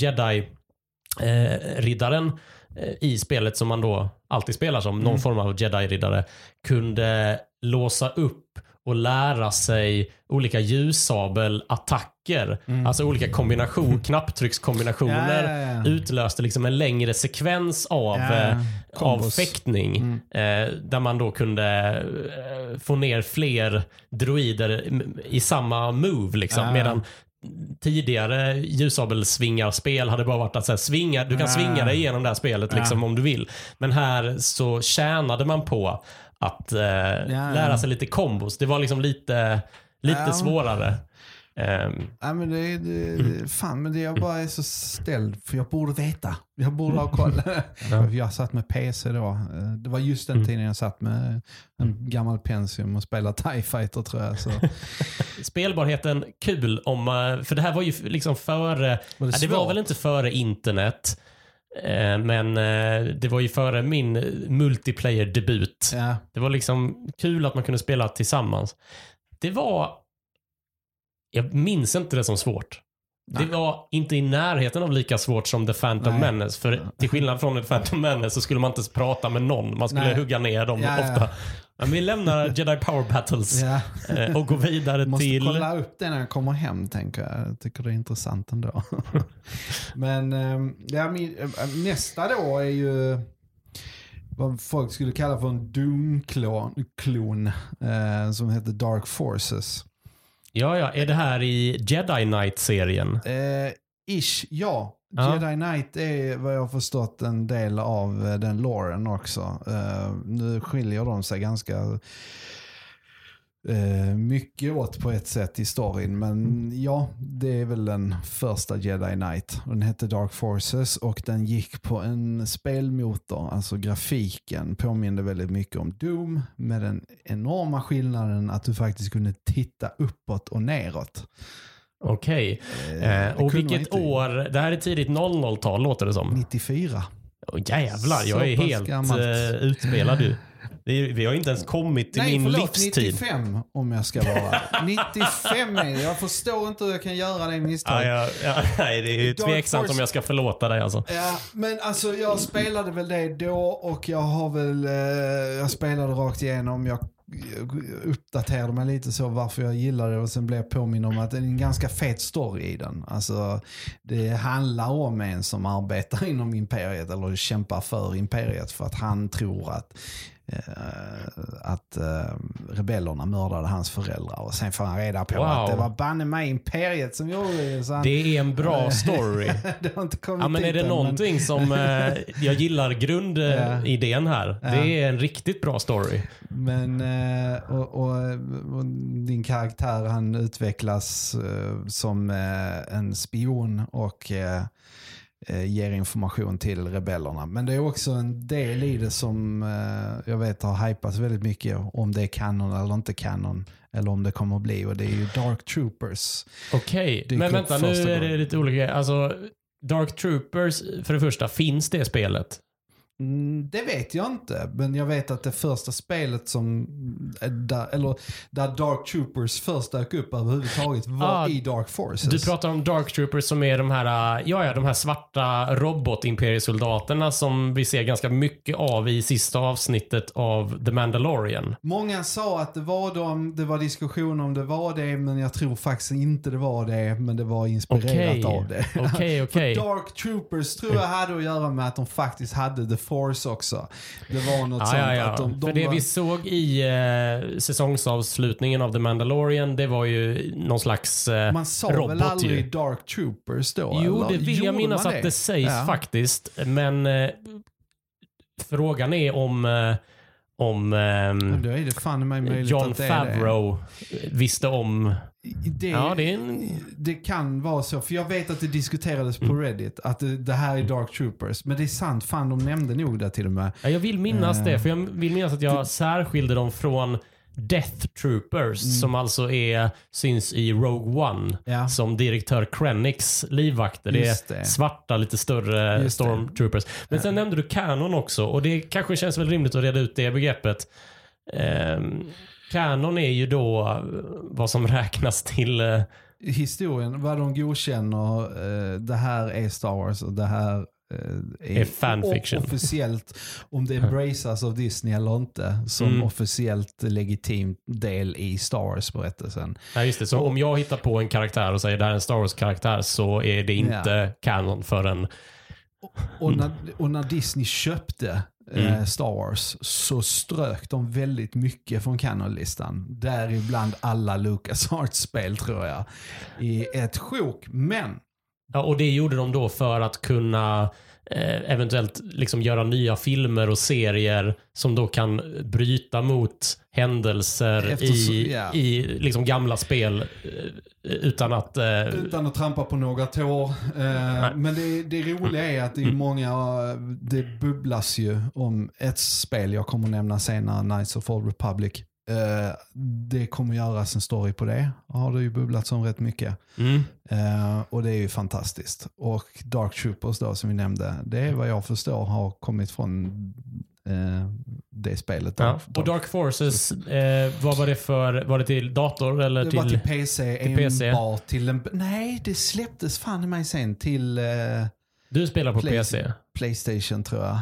Jedi-riddaren eh, i spelet som man då alltid spelar som, någon Mm. form av Jedi-riddare, kunde låsa upp och lära sig olika ljussabelattacker. Mm. Alltså olika kombination, knapptryckskombinationer Ja, ja, ja. utlöste liksom en längre sekvens av, eh, av fäktning. Mm. Eh, där man då kunde eh, få ner fler droider i samma move. Liksom. Medan tidigare ljussabelsvingarspel hade bara varit att så här, svinga, du kan svinga dig igenom det här spelet liksom, om du vill. Men här så tjänade man på att eh, lära sig lite kombos. Det var liksom lite, lite Ja. svårare. Ehm, Ja, men det, det, fan, men det jag bara är så ställd för jag borde veta. Jag borde ha koll. Jag satt med PC då. Eh, Det var just den Mm. tiden jag satt med en gammal Pentium och spelade TIE Fighter tror jag. Så. spelbarheten kul om, eh, för det här var ju liksom före, Var det, ja, det var väl inte före internet, men eh, det var ju före min multiplayer-debut. Ja. Det var liksom kul att man kunde spela tillsammans. Det var, jag minns inte det som svårt. Det Nej. var inte i närheten av lika svårt som The Phantom Nej. Menace. För till skillnad från The Phantom Menace så skulle man inte prata med någon. Man skulle Nej. hugga ner dem Ja, ja. Men vi lämnar Jedi Power Battles Ja. eh, och går vidare Måste till... kolla upp det när jag kommer hem tänker jag. Jag tycker det är intressant ändå. Men ehm, ja, min, eh, nästa då är ju vad folk skulle kalla för en Doom-klon klon, eh, som heter Dark Forces. Ja, ja. Är det här i Jedi Knight-serien? Eh, ish, ja. Ja. Jedi Knight är vad jag har förstått en del av eh, den loren också. Eh, nu skiljer de sig ganska eh, mycket åt på ett sätt i storyn. Men ja, det är väl den första Jedi Knight. Den hette Dark Forces och den gick på en spelmotor. Alltså grafiken påminde väldigt mycket om Doom med den enorma skillnaden att du faktiskt kunde titta uppåt och neråt. Okej. Eh, Eh, det och vilket år? Det här är tidigt 00-tal låter det som. 94. Åh, jävlar, Så jag är pass helt gammalt. eh, utspelad du. Är, vi har inte ens kommit till Nej, min förlåt, livstid. 95 om jag ska vara. 95 är det. Jag förstår inte hur jag kan göra det misstaget. ja, ja, nej, det är ju tveksamt Force- om jag ska förlåta dig alltså. Ja, men alltså jag spelade väl det då och jag har väl, eh, jag spelade rakt igenom. Jag uppdaterade mig lite så varför jag gillade det och sen blev jag påminn om att det är en ganska fet story i den. Alltså det handlar om en som arbetar inom imperiet eller kämpar för imperiet för att han tror att eh, att eh, rebellerna mördade hans föräldrar och sen får han reda på Wow. att det var banne mig imperiet som gjorde det. Så han, Det är en bra story. det har inte kommit Ja, men är det än, någonting som eh, jag gillar grundidén här. Ja. Det är en riktigt bra story. Men, eh, och, och, och din karaktär han utvecklas eh, som eh, en spion och eh, eh, ger information till rebellerna. Men det är också en del i det som eh, jag vet har hypats väldigt mycket om det är kanon eller inte kanon. Eller om det kommer att bli och det är ju Dark Troopers. Okej, Dyker men vänta nu är det lite olika. Alltså, Dark Troopers, för det första, finns det spelet? Mm, det vet jag inte, men jag vet att det första spelet som, eh, där, eller där Dark Troopers först dök upp överhuvudtaget var Ah, i Dark Forces. Du pratar om Dark Troopers som är de här, äh, ja, ja, de här svarta robot-imperiesoldaterna som vi ser ganska mycket av i sista avsnittet av The Mandalorian. Många sa att det var de, det var diskussion om det var det, men jag tror faktiskt inte det var det, men det var inspirerat Okej, av det. okej, okej. För Dark Troopers tror jag hade att göra med att de faktiskt hade The Force också. Det var något Ja, sånt. ja, ja. Att de, de För det var, vi såg i eh, säsongsavslutningen av The Mandalorian, det var ju någon slags eh, man sa robot väl aldrig ju. Dark Troopers då? Jo, eller? det vill jag minnas att det sägs Ja. faktiskt. Men eh, frågan är om, eh, om mig möjligt John. Favreau visste om... Det, Ja, det en... det kan vara så, för jag vet att det diskuterades på Reddit att det, det här är Dark Troopers. Men det är sant, fan de nämnde nog det till och med. Ja, jag vill minnas Eh. det, för jag vill minnas att jag särskilde dem från Death Troopers, Mm. som alltså är, syns i Rogue One, Ja. som direktör Krennics livvakter. Det är det. svarta, lite större Just. Stormtroopers. Men sen nämnde du Canon också, och det kanske känns väl rimligt att reda ut det begreppet. Um, Canon är ju då eh, vad som räknas till... eh, Historien, vad de godkänner, eh, det här är Star Wars och det här eh, Är fanfiction. officiellt, om det embraceas av Disney eller inte, som Mm. officiellt legitim del i Star Wars-berättelsen. Nej, just det. Så om jag hittar på en karaktär och säger det här är en Star Wars-karaktär så är det inte Ja. Canon förrän... Och när, och när Disney köpte Mm. Star Wars så strök de väldigt mycket från Canon-listan. Däribland alla Lucas spel tror jag. I ett sjok. Men Ja, och det gjorde de då för att kunna eh, eventuellt liksom göra nya filmer och serier som då kan bryta mot händelser Eftersom- i, ja. i liksom gamla spel eh, utan att... Eh, Utan att trampa på några tår. Eh, men det, det roliga är att det är många, eh, det bubblas ju om ett spel jag kommer nämna senare, Knights of Old Republic. Eh, det kommer göras en story på det, har det ju bubblats om rätt mycket. mm. Eh, och det är ju fantastiskt. Och Dark Troopers då som vi nämnde, det är vad jag förstår har kommit från eh, det spelet. Ja. Och Dark Forces, eh, vad var det för... Var det till dator eller det till... var till PC till PC? till en... Nej, det släpptes fan i mig sen till... Eh, Du spelar på Play- PC. Playstation tror jag.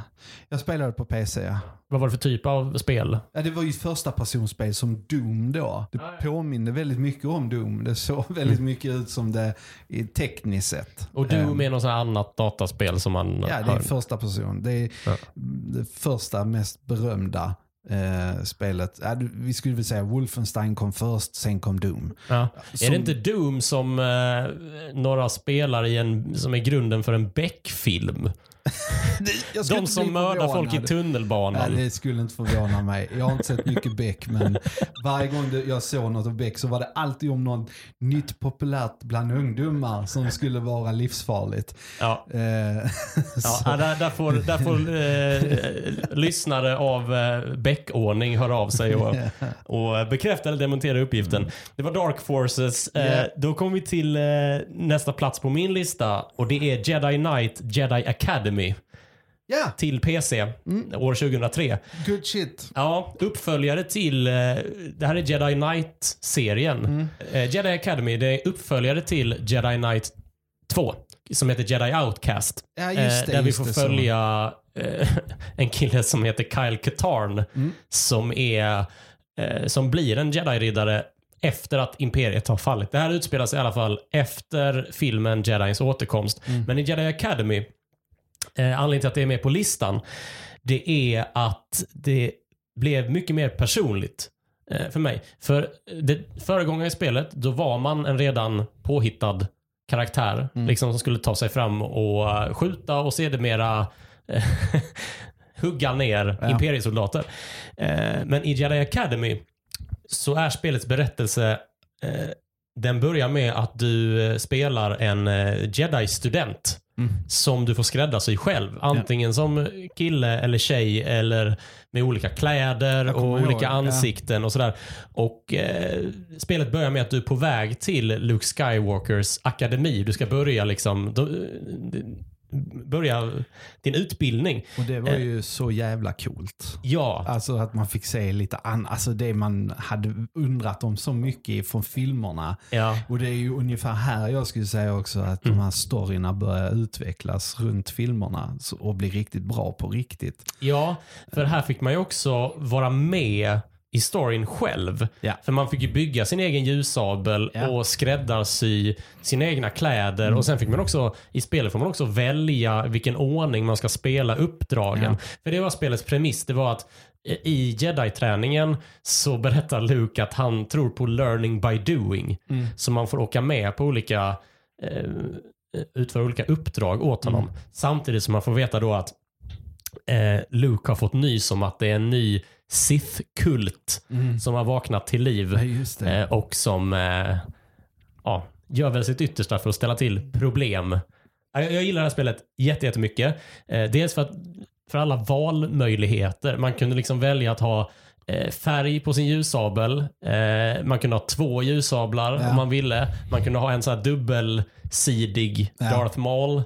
Jag spelade på PC ja. Vad var det för typ av spel? ja det var ju första personspel som Doom då. Det Ah, ja. påminner väldigt mycket om Doom. Det såg väldigt mycket ut som det i tekniskt sett. Och Doom Ehm, är något annat dataspel som man Ja, det är första person. Det är Ja. det första mest berömda eh, spelet. Ja, du- vi skulle väl säga Wolfenstein kom först, sen kom Doom. Ja. Som- Är det inte Doom som eh, några spelar i en, som är grunden för en Beck-film? De som mördar folk i tunnelbanan. Nej, det skulle inte förvåna mig. Jag har inte sett mycket Beck, men varje gång jag såg något av Beck så var det alltid om något nytt populärt bland ungdomar som skulle vara livsfarligt. Ja. Eh, Ja, där, där får, där får eh, lyssnare av eh, Beck-ordning höra av sig och, och bekräfta eller dementera uppgiften. Det var Dark Forces. Eh. Då kommer vi till eh, nästa plats på min lista och det är Jedi Knight Jedi Academy Ja, till PC år 2003. good shit. Ja, uppföljare till, eh, det här är Jedi Knight-serien. Eh, Jedi Academy, det är uppföljare till Jedi Knight 2 som heter Jedi Outcast. Ja, just det. Eh, där vi får följa eh, en kille som heter Kyle Katarn Mm. som är eh, som blir en Jedi-riddare efter att imperiet har fallit. Det här utspelar sig i alla fall efter filmen Jedins återkomst. Mm. Men i Jedi Academy, eh, anledningen till att det är med på listan, det är att det blev mycket mer personligt eh, för mig. För det, förra gången i spelet, då var man en redan påhittad karaktär. Mm. Liksom som skulle ta sig fram och eh, skjuta och sedermera eh, hugga ner Ja. imperiesoldater. Eh, men i Jedi Academy så är spelets berättelse eh, den börjar med att du eh, spelar en eh, Jedi-student Mm. som du får skräddarsy själv. Antingen som kille eller tjej eller med olika kläder och ihåg, olika ja. ansikten och sådär. Och eh, spelet börjar med att du är på väg till Luke Skywalkers akademi. Du ska börja liksom då, eh, börja din utbildning. Och det var ju så jävla coolt. Ja, Alltså att man fick se lite an, alltså det man hade undrat om så mycket från filmerna. ja. Och det är ju ungefär här jag skulle säga också att Mm. de här storyna börjar utvecklas runt filmerna och bli riktigt bra på riktigt. Ja, för här fick man ju också vara med i storyn själv. Ja. För man fick ju bygga sin egen ljussabel Ja. och skräddarsy sina egna kläder. Mm. Och sen fick man också, i spelet får man också välja vilken ordning man ska spela uppdragen. Ja. För det var spelets premiss, det var att i jedi-träningen så berättar Luke att han tror på learning by doing. Mm. Så man får åka med på olika, eh, utföra olika uppdrag åt honom. Mm. Samtidigt som man får veta då att eh, Luke har fått nys om att det är en ny Sith-kult som har vaknat till liv Ja, just det. eh, och som eh, ja, gör väl sitt yttersta för att ställa till problem. Jag, jag gillar det här spelet jätte- jättemycket. Eh, dels för, att, för alla valmöjligheter. Man kunde liksom välja att ha eh, färg på sin ljussabel. Eh, man kunde ha två ljussablar Ja. om man ville. Man kunde ha en så här dubbelsidig Ja. Darth Maul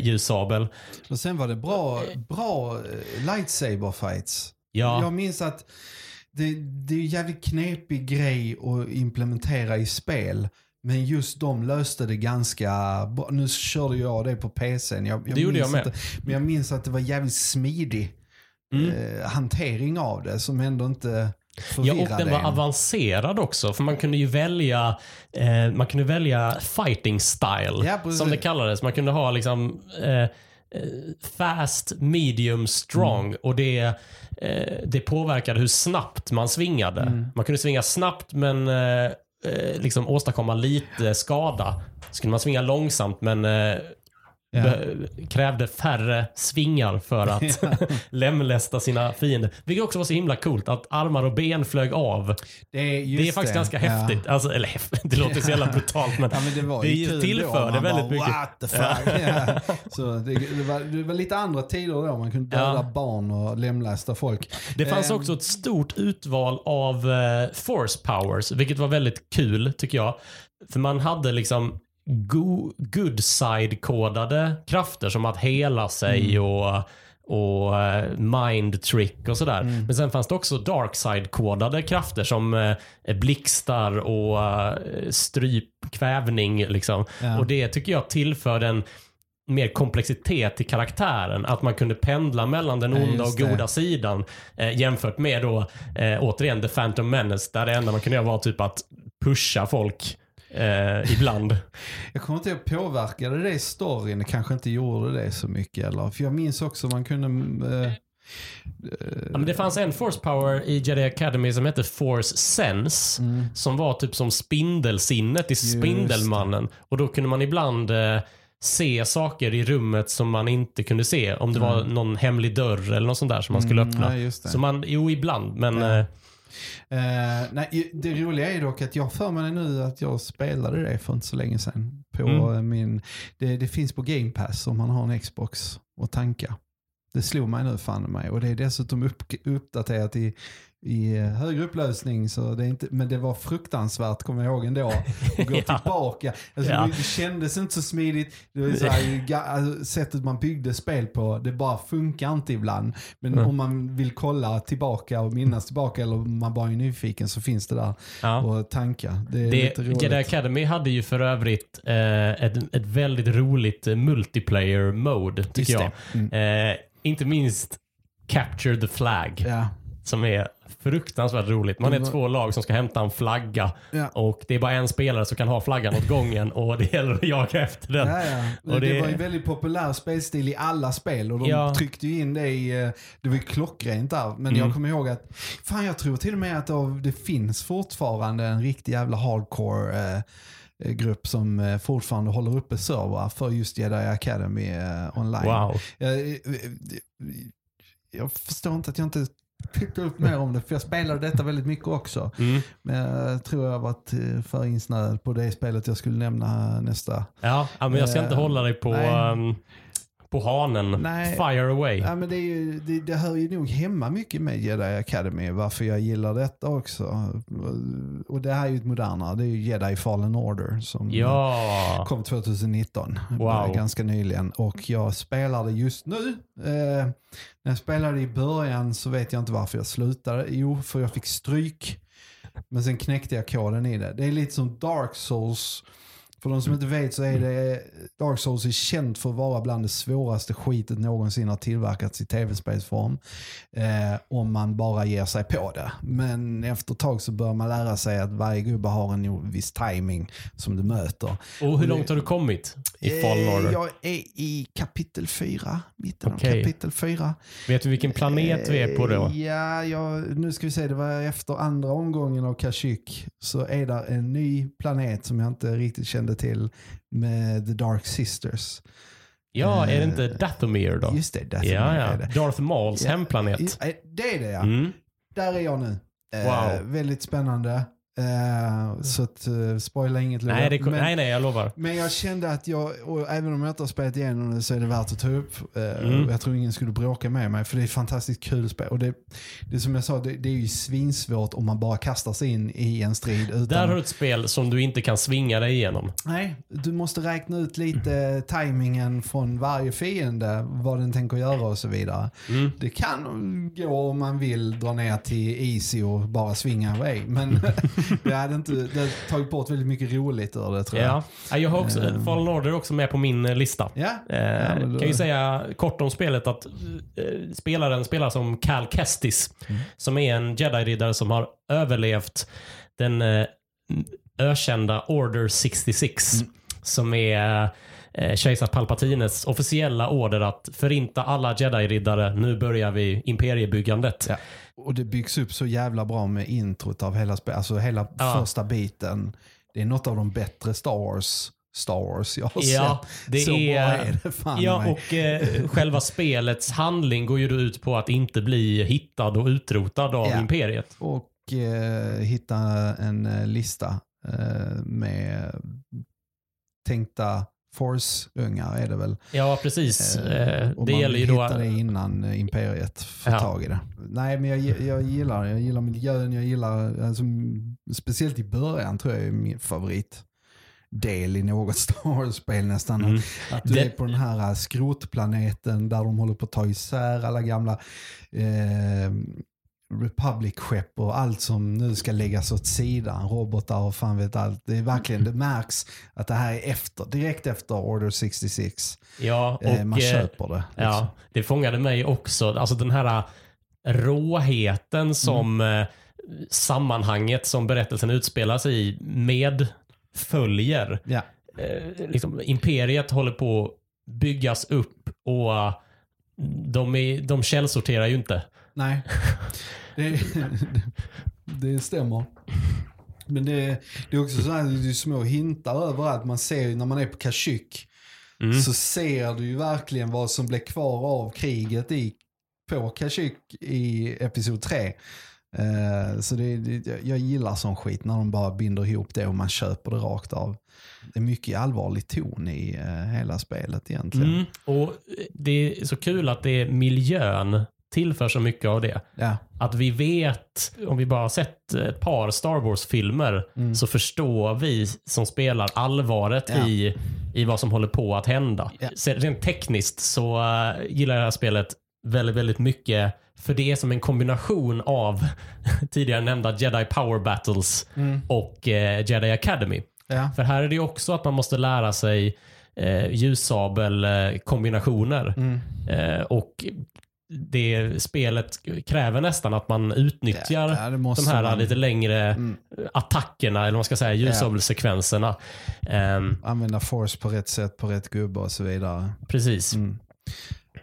ljussabel. Och sen var det bra, bra lightsaber fights. Ja. Jag minns att det, det är en jävligt knepig grej att implementera i spel. Men just de löste det ganska bra. Nu körde jag det på PCn. Jag, jag Det gjorde jag med. Inte, men jag minns att det var jävligt smidig Mm. eh, hantering av det som ändå inte Ja, och den var en. avancerad också. För man kunde ju välja eh, man kunde välja fighting style, Ja, som det kallades. Man kunde ha liksom eh, eh, fast, medium, strong. Mm. Och det, eh, det påverkade hur snabbt man svingade. Mm. Man kunde svinga snabbt men eh, eh, liksom åstadkomma lite skada. Så kunde man svinga långsamt men eh, Ja. krävde färre svingar för att lemlästa sina fiender. Vilket också var så himla coolt att armar och ben flög av. Det är, det är faktiskt ganska Ja. häftigt. Alltså, eller häftigt, det låter så jävla brutalt men Ja, men det var det ju kul tillförde då. Väldigt bara, mycket. Ja. Så det, det, var, det var lite andra tider då. Man kunde döda Ja. barn och lemlästa folk. Det fanns Ehm, också ett stort utval av eh, force powers, vilket var väldigt kul tycker jag. För man hade liksom go- good side-kodade krafter som att hela sig Mm. och och eh, mind trick och sådär. Mm. Men sen fanns det också dark side-kodade krafter som eh, blixtar och eh, stryp, kvävning liksom. Ja. Och det tycker jag tillförde en mer komplexitet till karaktären. Att man kunde pendla mellan den onda och goda sidan. Eh, jämfört med då, eh, återigen, The Phantom Menace. Där det enda man kunde göra var typ att pusha folk eh, ibland. Jag kommer inte ihåg, påverkade det storyn? Det kanske inte gjorde det så mycket. Eller? För jag minns också man kunde... Eh, Ja, men det fanns en force power i Jedi Academy som hette Force Sense. Som var typ som spindelsinnet i Spindelmannen. Och då kunde man ibland eh, se saker i rummet som man inte kunde se. Om det var någon hemlig dörr eller något sånt där som man skulle Mm, öppna. ja. Så man, jo ibland, men Ja. eh, Eh, nej, det roliga är dock att jag för mig nu att jag spelade det för inte så länge sedan. På Mm. eh, min, det, det finns på Game Pass om man har en Xbox och tanka. Det slog mig nu fan mig och det är dessutom upp, uppdaterat i, i högre upplösning. Så det är inte, men det var fruktansvärt, kommer jag ihåg ändå, att gå Ja. tillbaka. Alltså, Ja. det, kändes inte så smidigt. Det var så här, alltså, sättet man byggde spel på, det bara funkar inte ibland. Men Mm. om man vill kolla tillbaka och minnas tillbaka eller om man bara är nyfiken så finns det där ja. och tanka. Det är Det, lite roligt. Jedi Academy hade ju för övrigt eh, ett, ett väldigt roligt eh, multiplayer mode, tycker jag. Mm. Eh, inte minst Capture the Flag, Ja. som är fruktansvärt roligt. Man är två lag som ska hämta en flagga Ja. och det är bara en spelare som kan ha flaggan åt gången och det gäller att jaga efter den. Ja, ja. Det... det- var ju väldigt populär spelstil i alla spel och de tryckte ju in det i, eh, det var ju klockrent där. Men Mm. jag kommer ihåg att, fan jag tror till och med att det- finns fortfarande en riktig jävla hardcore eh, eh, grupp som eh, fortfarande håller uppe servrar för just Jedi Academy online. Wow. Jag, eh, jag förstår inte att jag inte pickade upp mer om det, för jag spelade detta väldigt mycket också. Mm. Men jag tror jag varit eh, för insnöad på det spelet jag skulle nämna nästa. Ja, men jag ska inte Eh, hålla dig på, nej. På hanen. Nej. Fire away. Ja, men det, är ju, det, det hör ju nog hemma mycket med Jedi Academy, varför jag gillar detta också. Och det här är ju ett modernare, det är ju Jedi Fallen Order som Ja. kom 2019, Wow. ganska nyligen. Och jag spelade just nu. Eh, när jag spelade i början så vet jag inte varför jag slutade. Jo, för jag fick stryk. Men sen knäckte jag koden i det. Det är lite som Dark Souls. För de som inte vet så är det Dark Souls är känt för att vara bland det svåraste skitet någonsin har tillverkats i tv-spelsform. Eh, om man bara ger sig på det. Men efter ett tag så bör man lära sig att varje gubbe har en viss timing som du möter. Och hur långt har du kommit i Fallen Eh, Order? Jag är i kapitel 4, mitten Okej. av kapitel 4. Vet du vilken planet vi är på då? Eh, Ja, jag, nu ska vi se, det var efter andra omgången av Kashyyyk så är där en ny planet som jag inte riktigt kände till med The Dark Sisters. Ja, är det eh, inte Dathomir då? Just det, Dathomir Ja, är ja. det. Darth Mauls Ja. hemplanet. Det är det ja. Mm. Där är jag nu. Eh, Wow. Väldigt spännande. Eh, så att, uh, spoila inget. Nej, det, Men- nej, nej, jag lovar. Men jag kände att jag, och även om jag inte har spelat igenom det så är det värt att ta upp. Eh, Mm. Jag tror ingen skulle bråka med mig för det är ett fantastiskt kul spel. Och det, det som jag sa, det, det är ju svinsvårt om man bara kastar sig in i en strid utan... Där har du ett spel som du inte kan svinga dig igenom. Nej, du måste räkna ut lite tajmingen från varje fiende, vad den tänker göra och så vidare. Mm. Det kan gå om man vill dra ner till easy och bara svinga away. Men det hade inte, det hade tagit bort väldigt mycket roligt ur det tror jag. Ja. Ja, jag har också, Ehm. Fallen Order är också med på min eh, lista. Ja, Eh, Ja, då- kan ju säga kort om spelet att eh, spelaren spelar som Cal Kestis. Mm. Som är en jedi-riddare som har överlevt den eh, ökända Order 66. Mm. Som är eh, kejsar Palpatines officiella order att förinta alla jedi-riddare. Nu börjar vi imperiebyggandet. Ja. Och det byggs upp så jävla bra med introt av hela. Alltså hela Ja. första biten. Det är något av de bättre Star Wars, Star Wars jag har Ja, sett. det så är- bra är det fan Ja, mig. och eh, själva spelets handling går ju då ut på att inte bli hittad och utrotad av Ja. imperiet. Och eh, hitta en eh, lista eh, med tänkta Force-ungar är det väl. Ja, precis. Eh, och det man gäller ju då... hitta det innan eh, imperiet får Ja. tag i det. Nej, men jag, jag gillar jag gillar miljön, jag gillar, alltså, speciellt i början tror jag är min favorit del i något Star Wars-spel nästan. Mm. Att du Det- är på den här äh, skrotplaneten där de håller på att ta isär alla gamla eh, Republic-skepp och allt som nu ska läggas åt sidan. Robotar och fan vet allt. Det är verkligen, det märks att det här är efter, direkt efter Order 66. Ja, och Eh, man eh, köper det. liksom. ja, det fångade mig också. Alltså den här eh, råheten som Mm. sammanhanget som berättelsen utspelar sig i medföljer. Ja. Eh, liksom, imperiet håller på att byggas upp och eh, de, är, de källsorterar ju inte. Nej, det, det stämmer. Men det, det är också så här, det är små hintar överallt. Man ser ju när man är på Kashyyyk Mm. så ser du ju verkligen vad som blev kvar av kriget i, på Kashyyyk i Episod 3. Eh, så det, det, jag gillar sån skit när de bara binder ihop det och man köper det rakt av. Det är mycket allvarlig ton i eh, hela spelet egentligen. Mm. Och det är så kul att det är miljön tillför så mycket av det. Ja. Att vi vet, om vi bara har sett ett par Star Wars-filmer, Mm. så förstår vi som spelar allvaret Ja. i, i vad som håller på att hända. Ja. Rent tekniskt så eh, gillar jag det här spelet väldigt, väldigt mycket. För det är som en kombination av tidigare nämnda Jedi Power Battles Mm. och eh, Jedi Academy. Ja. För här är det också att man måste lära sig eh, ljussabelkombinationer. Mm. Eh, och det spelet kräver nästan att man utnyttjar Ja, det de här man. lite längre Mm. attackerna, eller vad man ska säga, ljussabelsekvenserna. Ehm, Använda force på rätt sätt, på rätt gubbe och så vidare. precis. Mm.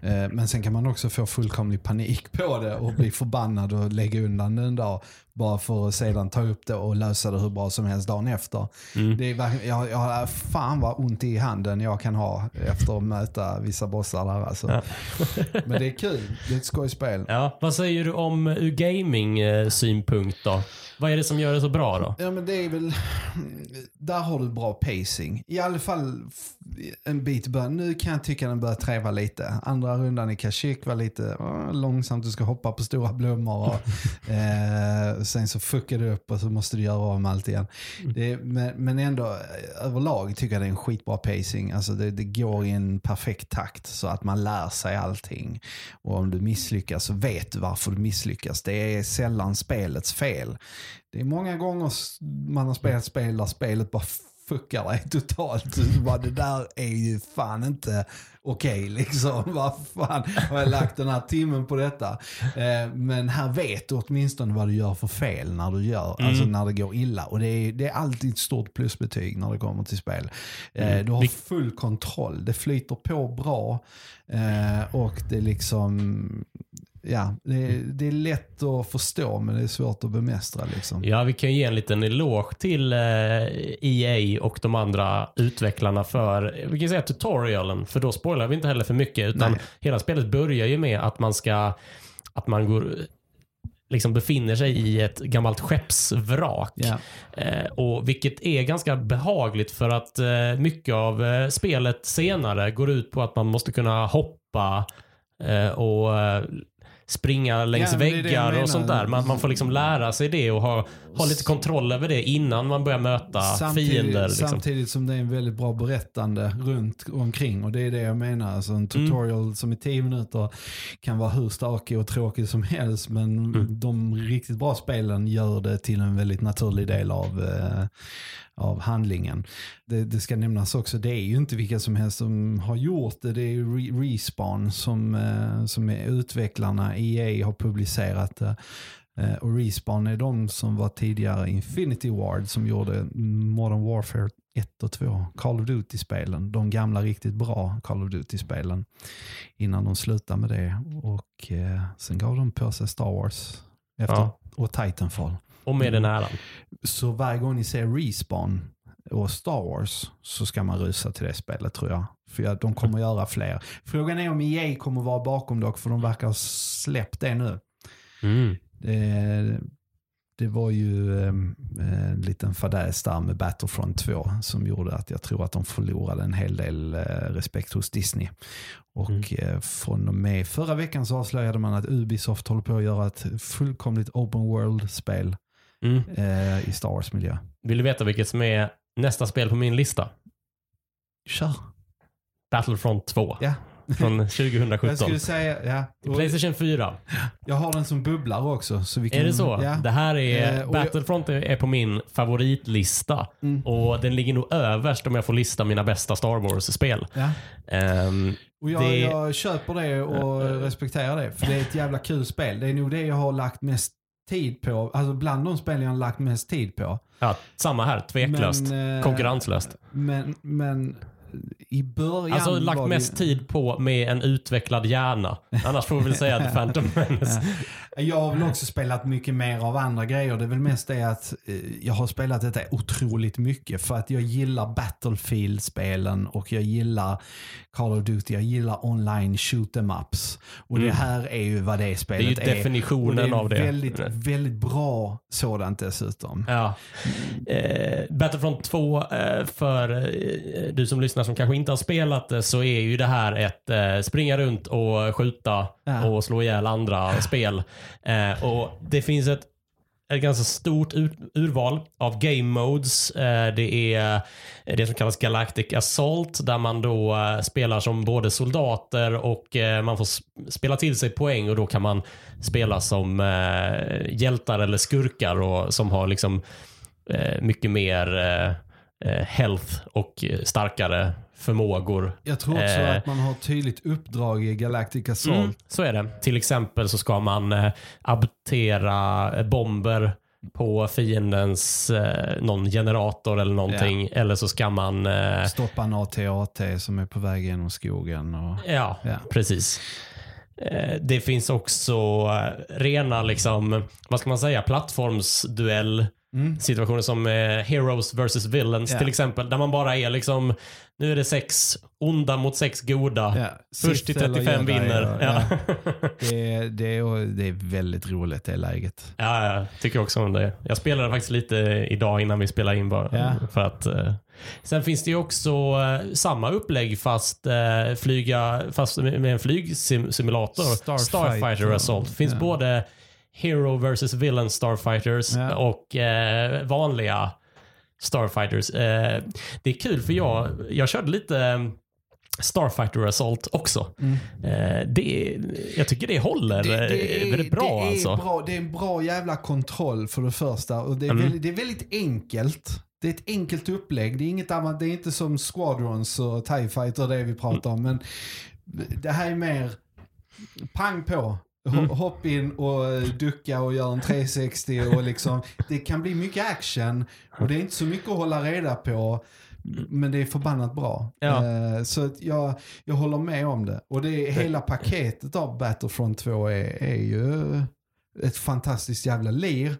Eh, Men sen kan man också få fullkomlig panik på det och bli förbannad och lägga undan det en dag. Bara för att sedan ta upp det och lösa det hur bra som helst dagen efter. Mm. Det är, jag, jag har fan vad ont i handen jag kan ha efter att möta vissa bossar där. Alltså. Ja. Men det är kul. Det är ett skojspel. Ja, vad säger du om ur gaming-synpunkt då? Vad är det som gör det så bra då? Ja men det är väl, där har du bra pacing. I alla fall en bit i början. Nu kan jag tycka den börjar träva lite. Andra rundan i Kashyyyk var lite åh, långsamt, du ska hoppa på stora blommor. Och, eh, sen så fuckar du upp och så måste du göra om allt igen. Det, är- men, men ändå eh, överlag tycker jag det är en skitbra pacing. Alltså det, det går i en perfekt takt så att man lär sig allting. Och om du misslyckas så vet du varför du misslyckas. Det är sällan spelets fel. Det är många gånger man har spelat spel där spelet bara fuckar dig totalt. Bara, det där är ju fan inte okej liksom. Vad fan har jag lagt den här timmen på detta? Eh, men här vet du åtminstone vad du gör för fel när du gör, alltså när det går illa. Och det är, det är alltid ett stort plusbetyg när det kommer till spel. Eh, du har full kontroll, det flyter på bra eh, och det liksom Ja, det är, det är lätt att förstå men det är svårt att bemästra. Liksom. Ja, vi kan ge en liten eloge till eh, EA och de andra utvecklarna för, vi kan säga tutorialen, för då spoilar vi inte heller för mycket, utan Nej. hela spelet börjar ju med att man ska, att man går, liksom befinner sig i ett gammalt skeppsvrak. Ja. Eh, och Vilket är ganska behagligt för att eh, mycket av eh, spelet senare går ut på att man måste kunna hoppa eh, och eh, springa längs Ja, väggar och sånt där. Man, man får liksom lära sig det och ha, ha lite kontroll över det innan man börjar möta fiender. Liksom. samtidigt som det är en väldigt bra berättande runt omkring. Och det är det jag menar. Alltså en tutorial som i tio minuter kan vara hur stakig och tråkig som helst. Men Mm. de riktigt bra spelen gör det till en väldigt naturlig del av, eh, av handlingen. Det, det ska nämnas också, det är ju inte vilka som helst som har gjort det. Det är Re- Respawn som, eh, som är utvecklarna. EA har publicerat det. Eh, och Respawn är de som var tidigare Infinity Ward som gjorde Modern Warfare 1 och 2. Call of Duty-spelen. De gamla riktigt bra Call of Duty-spelen. Innan de slutade med det. Och eh, sen gav de på sig Star Wars. Efter, Ja. Och Titanfall. Och med den äran. Så varje gång ni ser Respawn och Star Wars så ska man rusa till det spelet tror jag. För jag- de kommer göra fler. Frågan är om EA kommer vara bakom dock för de verkar ha släppt det nu. Mm. Det, det var ju eh, en liten fadäs där med Battlefront 2 som gjorde att jag tror att de förlorade en hel del eh, respekt hos Disney. Och Mm. eh, från och med förra veckan så avslöjade man att Ubisoft håller på att göra ett fullkomligt open world-spel Mm. eh, i Star Wars-miljö. Vill du veta vilket som är nästa spel på min lista? Kör. Battlefront 2 Ja. från Jag 2017. skulle säga, ja. Playstation 4. Jag har den som bubblar också. Så vi kan, Är det så? Ja. Det här är, Eh, och jag- Battlefront är på min favoritlista. Mm. Och den ligger nog överst om jag får lista mina bästa Star Wars-spel. Ja. Ehm, Och jag, Det- jag köper det och respekterar det. För det är ett jävla kul spel. Det är nog det jag har lagt mest tid på. Alltså bland de spel jag har lagt mest tid på. ja, samma här, tveklöst. Men, eh, Konkurrenslöst. Men, men i början Alltså lagt det- mest tid på med en utvecklad hjärna. Annars får vi väl säga The Phantom Menace. Jag har väl också spelat mycket mer av andra grejer. Det är väl mest det att eh, jag har spelat detta otroligt mycket för att jag gillar Battlefield-spelen och jag gillar Call of Duty. Jag gillar online shoot em ups. Och det här är ju vad det Det är ju spelet är. definitionen och det är av det. Väldigt, väldigt bra sådant dessutom. Ja. Eh, Battlefront 2, eh, för eh, du som lyssnar som kanske inte har spelat det, så är ju det här ett eh, springa runt och skjuta Ja. och slå ihjäl andra spel. Eh, och Det finns ett, ett ganska stort ur, urval av game modes. Eh, det är det som kallas Galactic Assault där man då eh, spelar som både soldater och eh, man får spela till sig poäng och då kan man spela som eh, hjältar eller skurkar och som har liksom mycket mer health och starkare förmågor. Jag tror också Eh. att man har ett tydligt uppdrag i Galactic Assault. Mm, så är det. Till exempel så ska man eh, abortera eh, bomber på fiendens eh, någon generator eller någonting. Eller så ska man... Eh, Stoppa en AT-AT som är på väg genom skogen. Och... ja, Ja. precis. Eh, det finns också eh, rena, liksom, vad ska man säga, plattformsduell Mm. situationer som eh, Heroes vs Villains Ja. till exempel. Där man bara är liksom, nu är det sex onda mot sex goda. Ja, Först till Sith eller 35 Jedi, vinner. och- Ja. Det, är, det, är, det är väldigt roligt det läget. Ja, jag tycker också om det. Jag spelade faktiskt lite idag innan vi spelade in bara. Ja. För att, eh, sen finns det ju också eh, samma upplägg fast eh, flyga fast med med en flygsimulator. Starfighter. Starfighter Assault. finns både Hero vs Villain Starfighters Ja. och eh, vanliga Starfighters. Eh, det är kul för jag, jag körde lite eh, Starfighter Assault också. Eh, det, jag tycker det håller det, väldigt bra det är alltså. Bra, det är en bra jävla kontroll för det första. Och det, är Mm. väldigt, det är väldigt enkelt. Det är ett enkelt upplägg. Det är, inget annat, det är inte som Squadrons och TIE Fighter det vi pratar om. Men det här är mer pang på. Mm. Hopp in och eh, ducka och göra en 360 och liksom. Det kan bli mycket action och det är inte så mycket att hålla reda på. Men det är förbannat bra. Ja. Eh, Så jag, jag håller med om det. Och det är, hela paketet av Battlefront 2 är, är ju ett fantastiskt jävla lir.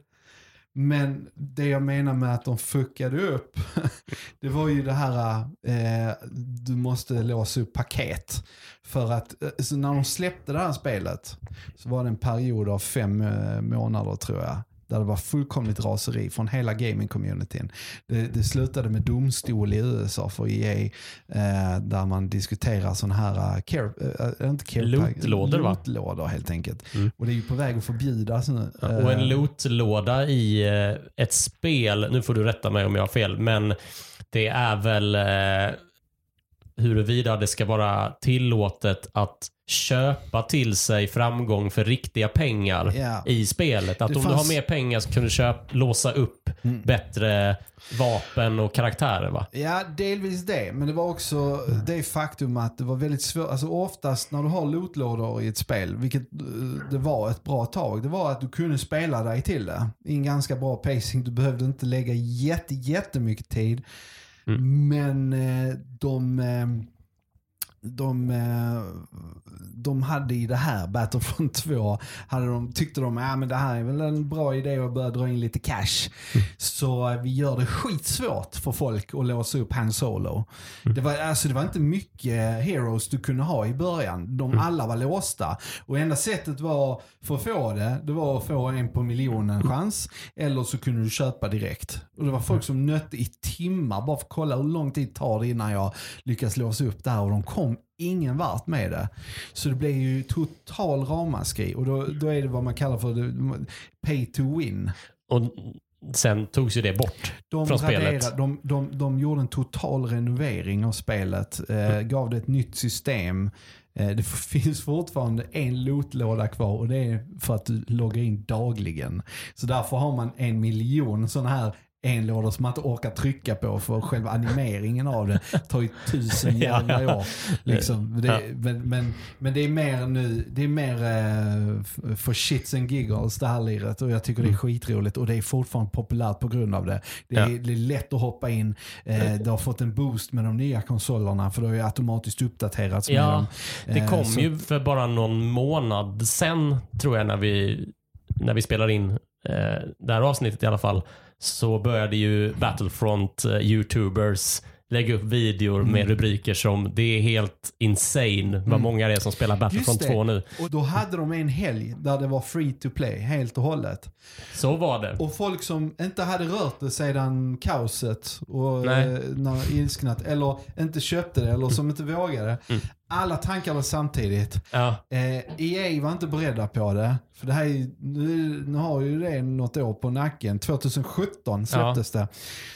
Men det jag menar med att de fuckade upp, det var ju det här, eh, du måste låsa upp paket. För att eh, så när de släppte det här spelet så var det en period av fem eh, månader tror jag. Där det var fullkomligt raseri från hela gaming-communityn. Det, det slutade med domstol i USA för EA. Eh, där man diskuterar sådana här, uh, care, eh, inte care Lootlådor, va? Lootlådor helt enkelt. Mm. Och det är ju på väg att förbjudas nu. Och en Eh, lootlåda i eh, ett spel, nu får du rätta mig om jag har fel, men det är väl eh, huruvida det ska vara tillåtet att köpa till sig framgång för riktiga pengar Ja. i spelet. Att Det om du fanns- har mer pengar så kan du köpa, låsa upp Mm. bättre vapen och karaktärer va? Ja, delvis det. Men det var också det faktum att det var väldigt svårt. Alltså oftast när du har lootlådor i ett spel, vilket eh, det var ett bra tag, det var att du kunde spela dig till det. I en ganska bra pacing. Du behövde inte lägga jätte, jättemycket tid. Mm. Men eh, de... Eh, de, eh, de hade i det här Battlefront 2, hade de, tyckte de att men det här är väl en bra idé att börja dra in lite cash. Så eh, vi gör det skitsvårt för folk att låsa upp Han Solo. Det, var, alltså, det var inte mycket heroes du kunde ha i början. De alla var låsta. Och enda sättet var för att få det, det var att få en på miljonen chans. Eller så kunde du köpa direkt. Och det var folk som nötte i timmar bara för att kolla hur lång tid tar det innan jag lyckas låsa upp det här. Och de kom ingen vart med det. Så det blev ju total ramaskri. Och då, då är det vad man kallar för pay to win. Och sen togs ju det bort De, från spelet. raderade- de, de, de gjorde en total renovering av spelet. Eh, gav det ett nytt system. Eh, det finns fortfarande en lootlåda kvar och det är för att du loggar in dagligen. Så därför har man en miljon sådana här enlådor som man inte orkar trycka på för själva animeringen av det tar ju tusen jävla år. Liksom. Det, Ja. men, men, men det är mer nu, det är mer eh, f- för shits and giggles det här liret och jag tycker det är skitroligt och det är fortfarande populärt på grund av det. Det är, Ja. det är lätt att hoppa in, eh, det har fått en boost med de nya konsolerna för det har ju automatiskt uppdaterats Ja, dem. Det Eh, kom så- ju för bara någon månad sen, tror jag, när vi, när vi spelade in eh, det här avsnittet i alla fall, så började ju Battlefront eh, lägga upp videor Mm. med rubriker som det är helt insane vad många det är som spelar Battlefront Just det. 2 nu. Och då hade de en helg där det var free to play helt och hållet. Så var det. Och folk som inte hade rört det sedan kaoset och eh, när ilsknat, eller inte köpte det eller som inte vågade. Mm. Alla tankade samtidigt. Ja, Eh, EA var inte beredda på det. För det här är, nu, nu har ju det något år på nacken. 2017 släpptes det.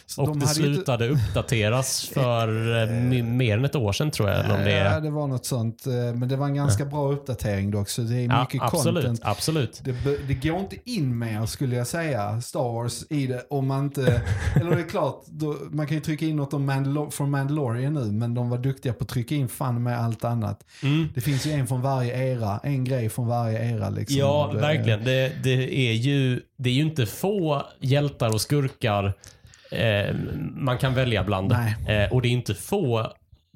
Så och det hade ju inte- slutade uppdateras för eh, me- mer än ett år sedan tror jag. Om det Ja, det var något sånt. eh, Men det var en ganska bra uppdatering dock. Så det är Ja, mycket absolut. content. absolut. Det, det går inte in mer skulle jag säga, Star Wars i det om man inte... eller det är klart, då, man kan ju trycka in något om Mandalor- från Mandalorian nu, men de var duktiga på att trycka in fan med allt annat. Mm. Det finns ju en från varje era, en grej från varje era liksom. Ja, Det- verkligen. Det, det, är ju, det är ju inte få hjältar och skurkar eh, man kan välja bland. Eh, och det är inte få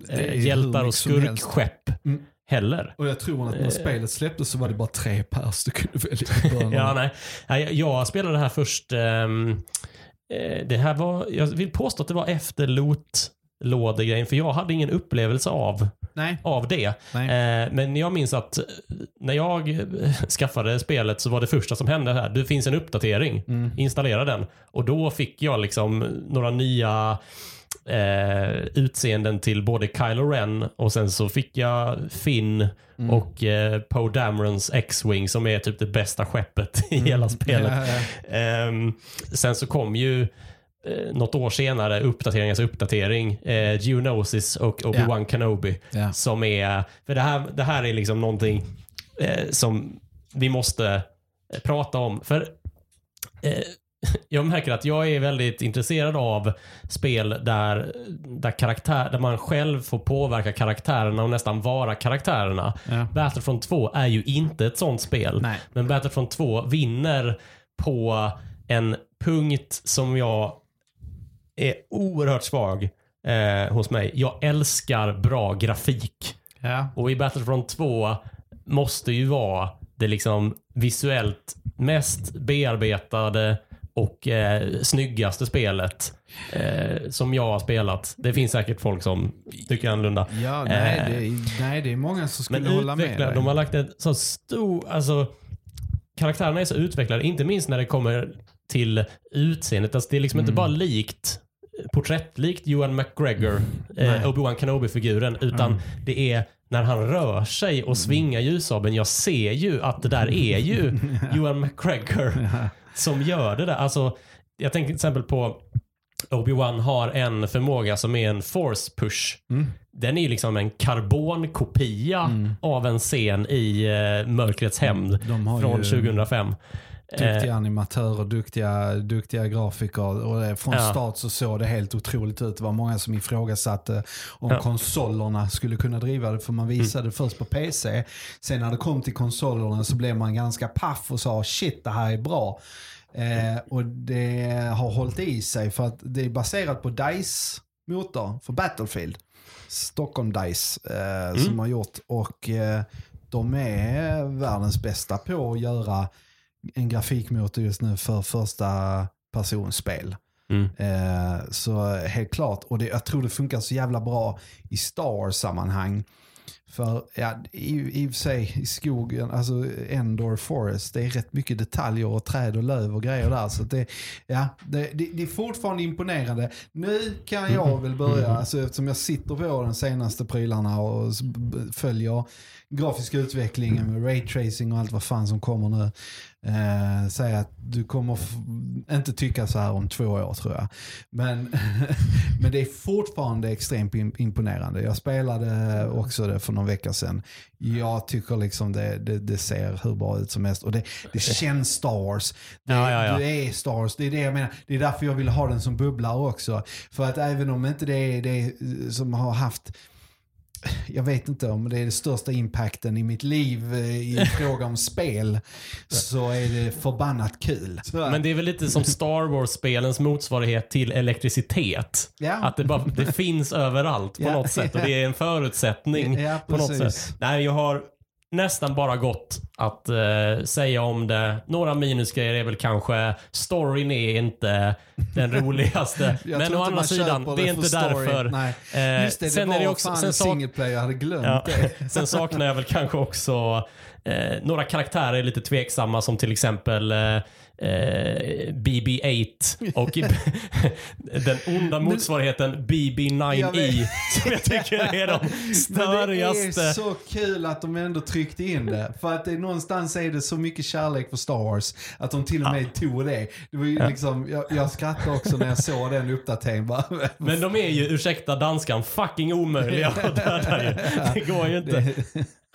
eh, hjältar och skurkskepp Mm. heller. Och jag tror att när Eh. spelet släpptes så var det bara tre pers du kunde välja. Ja, nej. nej. Jag spelade det här först. eh, det här var, jag vill påstå att det var efter loot-lådegrejen, för jag hade ingen upplevelse av, Nej. av det. Eh, men jag minns att eh, när jag eh, skaffade spelet så var det första som hände här, det finns en uppdatering. Mm. Installera den. Och då fick jag liksom några nya eh, utseenden till både Kylo Ren och sen så fick jag Finn Mm. och eh, Poe Damerons X-Wing som är typ det bästa skeppet i hela spelet. Ja, ja. Ehm, sen så kom ju eh, något år senare uppdateringens uppdatering, eh, Geonosis och Obi-Wan Kenobi. Ja. Som är, för det här, det här är liksom någonting eh, som vi måste eh, prata om. För eh, jag märker att jag är väldigt intresserad av spel där, där, karaktär, där man själv får påverka karaktärerna och nästan vara karaktärerna. Ja. Battlefront 2 är ju inte ett sånt spel. Nej. Men Battlefront 2 vinner på en punkt som jag är oerhört svag eh, hos mig. Jag älskar bra grafik. Ja. Och i Battlefront 2 måste ju vara det liksom visuellt mest bearbetade och eh, snyggaste spelet eh, som jag har spelat. Det finns säkert folk som tycker annorlunda. Ja, nej, Eh, det är, nej, det är många som skulle hålla med dig. de har lagt en så stor, alltså karaktärerna är så utvecklade, inte minst när det kommer till utseendet. Alltså, det är liksom inte Mm. bara likt porträttlikt Ewan McGregor, Nej. eh, Obi-Wan Kenobi-figuren, utan Mm. det är när han rör sig och svingar ljussabeln. Jag ser ju att det där är ju Ewan McGregor som gör det där. Alltså, jag tänker till exempel på Obi-Wan har en förmåga som är en force push. Mm. Den är ju liksom en karbonkopia av en scen i eh, Mörkrets hämnd från ju 2005. Duktiga Eh, animatörer, duktiga, duktiga grafiker. Och det, från Ja. start så såg det helt otroligt ut. Det var många som ifrågasatte om Ja. konsolerna skulle kunna driva det. För man visade först på PC. Sen när det kom till konsolerna så blev man ganska paff och sa shit det här är bra. Eh, och det har hållit i sig för att det är baserat på DICE motor för Battlefield. Stockholm DICE eh, som har gjort. Och eh, de är världens bästa på att göra en grafikmotor just nu för första personspel. mm. Eh, så helt klart, och det, jag tror det funkar så jävla bra i Star Wars-sammanhang. För ja, i, i och för sig i skogen, alltså Endor Forest, det är rätt mycket detaljer och träd och löv och grejer där. Så det, ja, det, det, det är fortfarande imponerande. Nu kan jag väl börja, alltså, eftersom jag sitter på de senaste prylarna och följer grafiska utvecklingen med raytracing och allt vad fan som kommer nu. Eh, säg att du kommer inte tycka så här om två år tror jag. Men, men det är fortfarande extremt im- imponerande. Jag spelade också det för någon vecka sedan. Jag tycker liksom det, det, det ser hur bra ut som helst. Och det, det känns Star Wars. Det, Ja, ja, ja. det är Star Wars. Det är det jag menar. Det är därför jag vill ha den som bubblare också. För att även om inte det är det som har haft jag vet inte om det är den största impacten i mitt liv eh, i fråga om spel. Så är det förbannat kul. Men det är väl lite som Star Wars-spelens motsvarighet till elektricitet. Ja. Att det, bara, det finns överallt på Ja. något sätt och det är en förutsättning Ja, på något sätt. Nej, jag har nästan bara gått att eh, säga om det. Några minusgrejer är väl kanske storyn är inte den roligaste. Men å andra sidan, det är inte story. därför. Nej. Eh, Just det, det sen var är det också, fan sen en player, jag hade glömt Ja. det. Sen saknar jag väl kanske också eh, några karaktärer är lite tveksamma som till exempel eh, eh, BB-8 och den onda motsvarigheten Jag BB-9E vet. som jag tycker är de Men det störigaste. är så kul att de ändå tryckte in det. För att det, någonstans är det så mycket kärlek för Star Wars att de till och med tog det. det var ju liksom, jag, jag skrattade också när jag såg den uppdateringen. Men de är ju, ursäkta danskan, fucking omöjliga att döda ju. Det går ju inte.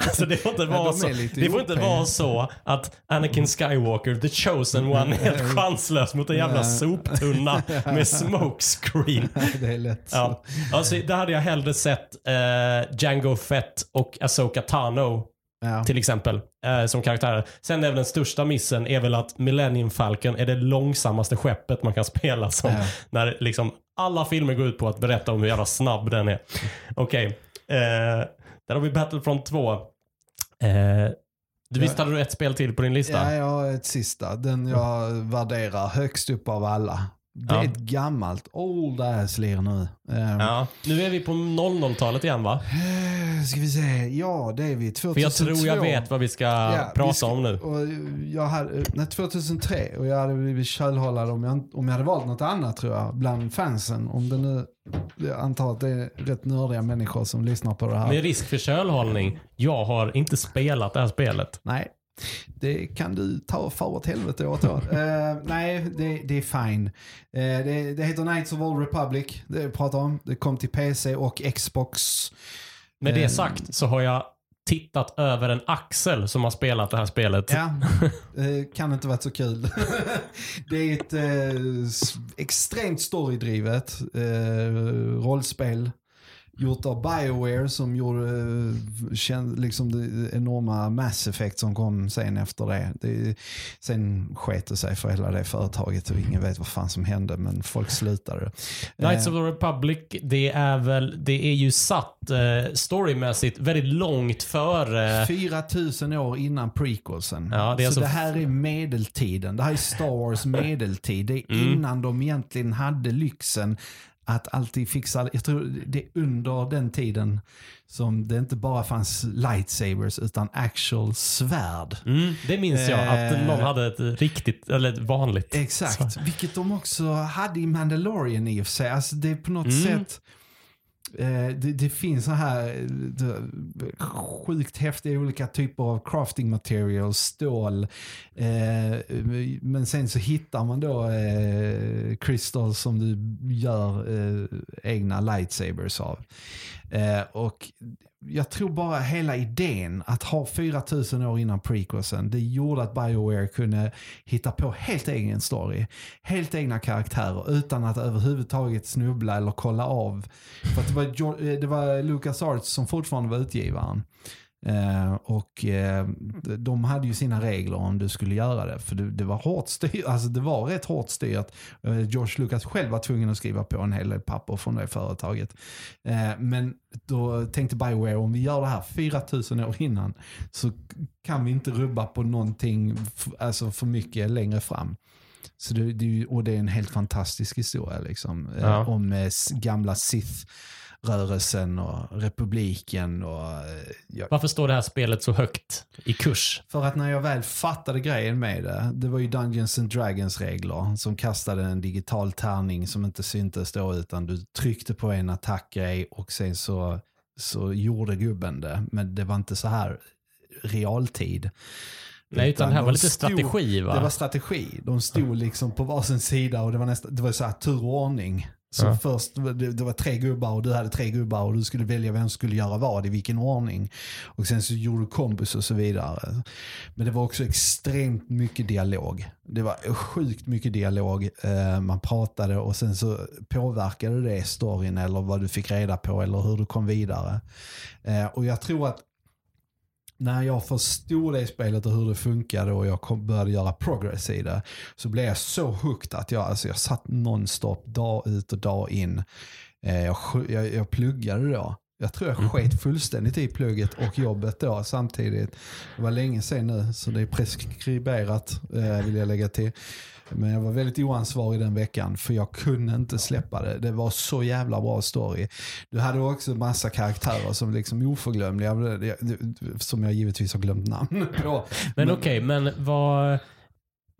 Alltså det får inte, Ja, vara de så, det får inte vara så att Anakin Skywalker, the chosen one, är helt chanslös mot en jävla soptunna med smokescreen. det är lätt. Ja. Alltså, där hade jag hellre sett eh, Django Fett och Asoka Tano Ja. till exempel eh, som karaktärer. Sen är väl den största missen är väl att Millennium Falcon är det långsammaste skeppet man kan spela som. Ja. När liksom alla filmer går ut på att berätta om hur jävla snabb den är. Okej, eh, där har vi Battlefront 2. Eh, du visst hade du ett spel till på din lista? Ja, jag har ett sista. Den jag värderar högst upp av alla. Det är Ja. ett gammalt old ass lir nu. Um, Ja. Nu är vi på 00-talet igen va? Ska vi se. Ja, det är vi. 2002. För jag tror jag vet vad vi ska Ja, prata vi ska- om nu. Och jag hade, nej, 2003 och jag hade blivit kölhållad om jag, om jag hade valt något annat tror jag. Bland fansen. Om det nu, jag antar att det är rätt nördiga människor som lyssnar på det här. Med risk för kölhållning, jag har inte spelat det här spelet. Nej, det kan du ta för åt helvete åt då. Eh, nej, det, det är fine. Eh, det, det heter Knights of Old Republic. Det jag pratar om. Det kom till PC och Xbox. Med det Eh, sagt så har jag tittat över en axel som har spelat det här spelet. Ja, kan inte varit så kul. det är ett extremt storydrivet rollspel. Gjort av Bioware som gjorde eh, liksom det enorma Mass Effect som kom sen efter det. det sen sket det sig för hela det företaget och ingen vet vad fan som hände men folk slutade. Knights Eh, of the Republic, det är väl, det är ju satt eh, storymässigt väldigt långt före 4000 år innan prequelsen. Ja, det så alltså- det här är medeltiden. Det här är Star Wars medeltid. Det är Mm. innan de egentligen hade lyxen att alltid fixa. Jag tror det är under den tiden som det inte bara fanns lightsabers utan actual svärd. Mm, det minns jag, att Eh. någon hade ett riktigt, eller ett vanligt. Exakt, vilket de också hade i Mandalorian i och för sig. Alltså det är på något Mm. sätt, Eh, det, det finns så här det- sjukt häftiga olika typer av crafting materials, stål. Eh, men sen så hittar man då eh, crystals som du gör eh, egna lightsabers av. Eh, och jag tror bara hela idén att ha 4000 år innan prequelsen, det gjorde att Bioware kunde hitta på helt egen story. Helt egna karaktärer utan att överhuvudtaget snubbla eller kolla av. För att det var, eh, det var Lucas Arts som fortfarande var utgivaren. Eh, och eh, de hade ju sina regler om du skulle göra det. För det, det var hårt styrt, alltså det var rätt hårt styrt. Eh, George Lucas själv var tvungen att skriva på en hel del papper från det företaget. Eh, men då tänkte Bioware om vi gör det här 4000 år innan så kan vi inte rubba på någonting alltså för mycket längre fram. Så det, det, och det är en helt fantastisk historia liksom. eh, Ja. Om eh, s- Sith-rörelsen och republiken. Och, eh, ja, Varför står det här spelet så högt i kurs? för att när jag väl fattade grejen med det, det var ju Dungeons and Dragons regler som kastade en digital tärning som inte syntes då utan du tryckte på en attackgrej och sen så, så gjorde gubben det. Men det var inte så här realtid. Nej, utan det här de var lite stod- strategi va? Det var strategi. De stod liksom på varsin sida och det var, nästa, det var så här tur och ordning. Så Ja. först, det, det var tre gubbar och du hade tre gubbar och du skulle välja vem som skulle göra vad i vilken ordning. Och sen så gjorde du kombos och så vidare. Men det var också extremt mycket dialog. Det var sjukt mycket dialog. Eh, man pratade och sen så påverkade det storyn eller vad du fick reda på eller hur du kom vidare. Eh, och jag tror att när jag förstod det spelet och hur det funkade och jag kom, började göra progress i det så blev jag så hooked att jag, alltså jag satt nonstop dag ut och dag in. Eh, jag, jag, jag pluggade då. Jag tror jag sket fullständigt i plugget och jobbet då samtidigt. Det var länge sedan nu så det är preskriberat eh, vill jag lägga till. Men jag var väldigt oansvarig den veckan för jag kunde inte släppa det. Det var så jävla bra story. Du hade också massa karaktärer som liksom oförglömliga, som jag givetvis har glömt namn på. Men okej, men vad...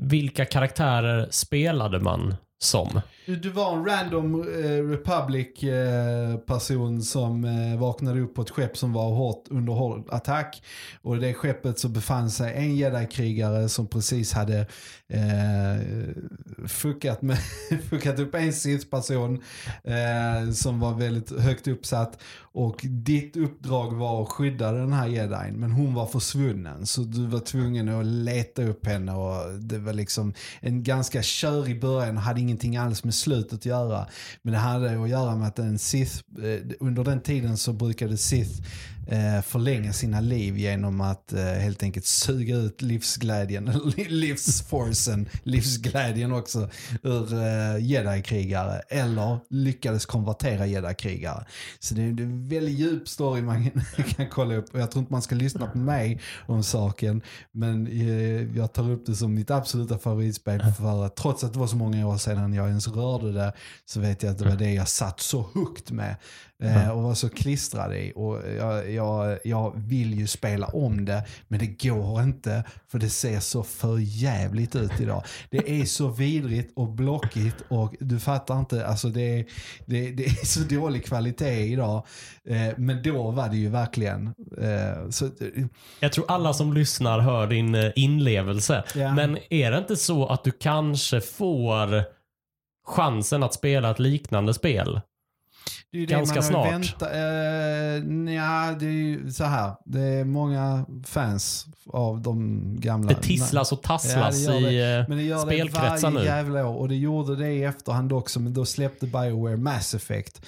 Vilka karaktärer spelade man som? Du, du var en random eh, Republic eh, person som eh, vaknade upp på ett skepp som var hårt under hård attack. Och i det skeppet så befann sig en jedi-krigare som precis hade eh, fuckat, med, fuckat upp en Sith-person eh, som var väldigt högt uppsatt. Och ditt uppdrag var att skydda den här jedin men hon var försvunnen. Så du var tvungen att leta upp henne och det var liksom en ganska körig början hade ingenting alls med slutet att göra. Men det hade att göra med att en Sith, eh, under den tiden så brukade Sith Eh, förlänga sina liv genom att eh, helt enkelt suga ut livsglädjen, livsforcen, livsglädjen också ur eh, jedi-krigare eller lyckades konvertera jedi-krigare. Så det är en väldigt djup story man kan, kolla upp. Och jag tror inte man ska lyssna på mig om saken men eh, jag tar upp det som mitt absoluta favoritspel för att trots att det var så många år sedan jag ens rörde det så vet jag att det var det jag satt så hooked med eh, och var så klistrad i. Och jag, jag, jag vill ju spela om det, men det går inte för det ser så för jävligt ut idag. Det är så vidrigt och blockigt och du fattar inte, alltså det är, det, det är så dålig kvalitet idag. Eh, men då var det ju verkligen, eh, så, Jag tror alla som lyssnar hör din inlevelse. Ja. Men är det inte så att du kanske får chansen att spela ett liknande spel? Det är ju Ganska det man snart. Vänta, eh, nja, det är ju så här. Det är många fans av de gamla. Det tisslas och tasslas Ja, det gör i eh, Men det gör det varje nu. jävla år. Och det gjorde det i efterhand också. Men då släppte Bioware Mass Effect.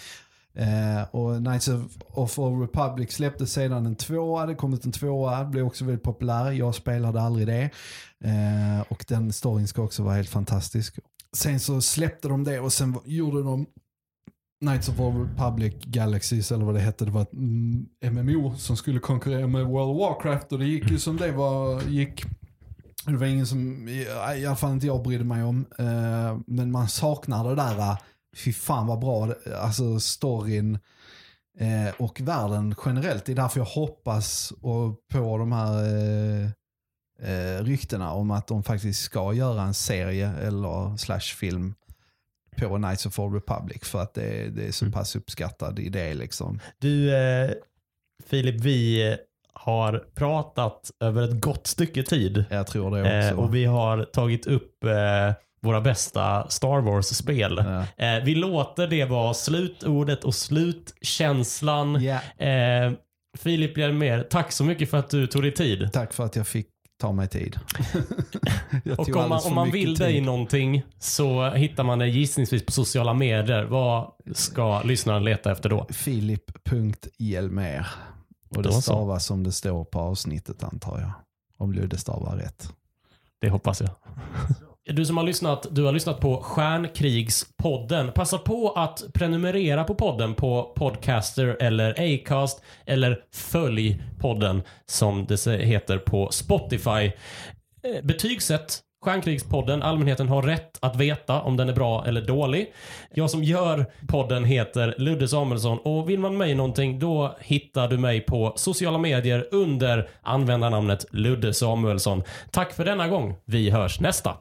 Eh, och Knights of, of Old Republic släppte sedan en tvåa. Det kom ut en tvåa. Blev också väldigt populär. Jag spelade aldrig det. Eh, och den storyn ska också vara helt fantastisk. Sen så släppte de det och sen gjorde de Knights of Old Public Galaxies eller vad det hette. Det var ett MMO som skulle konkurrera med World of Warcraft och det gick ju som det var, gick. Det var ingen som, i alla fall inte jag brydde mig om. Eh, men man saknar det där, fy fan vad bra, alltså storyn eh, och världen generellt. Det är därför jag hoppas på de här eh, ryktena om att de faktiskt ska göra en serie eller slash film på Knights of Old Republic för att det, det är så Mm. pass uppskattad idé liksom. Du, eh, Filip, vi har pratat över ett gott stycke tid. Jag tror det också. Eh, och vi har tagit upp eh, våra bästa Star Wars-spel. Ja. Eh, vi låter det vara slutordet och slutkänslan. Eh, Filip Hjelmér, tack så mycket för att du tog dig tid. tack för att jag fick ta mig tid. Och om man, om man vill tid. dig någonting så hittar man det gissningsvis på sociala medier. Vad ska lyssnaren leta efter då? Filip.hjelmer. Och det stavas som det står på avsnittet antar jag. Om Ludde stavar rätt. Det hoppas jag. Du som har lyssnat, du har lyssnat på Stjärnkrigspodden. Passa på att prenumerera på podden på Podcaster eller Acast eller följ podden som det heter på Spotify. Eh, betygsätt Stjärnkrigspodden. Allmänheten har rätt att veta om den är bra eller dålig. Jag som gör podden heter Ludde Samuelsson och vill man mig någonting då hittar du mig på sociala medier under användarnamnet Ludde Samuelsson. Tack för denna gång. Vi hörs nästa.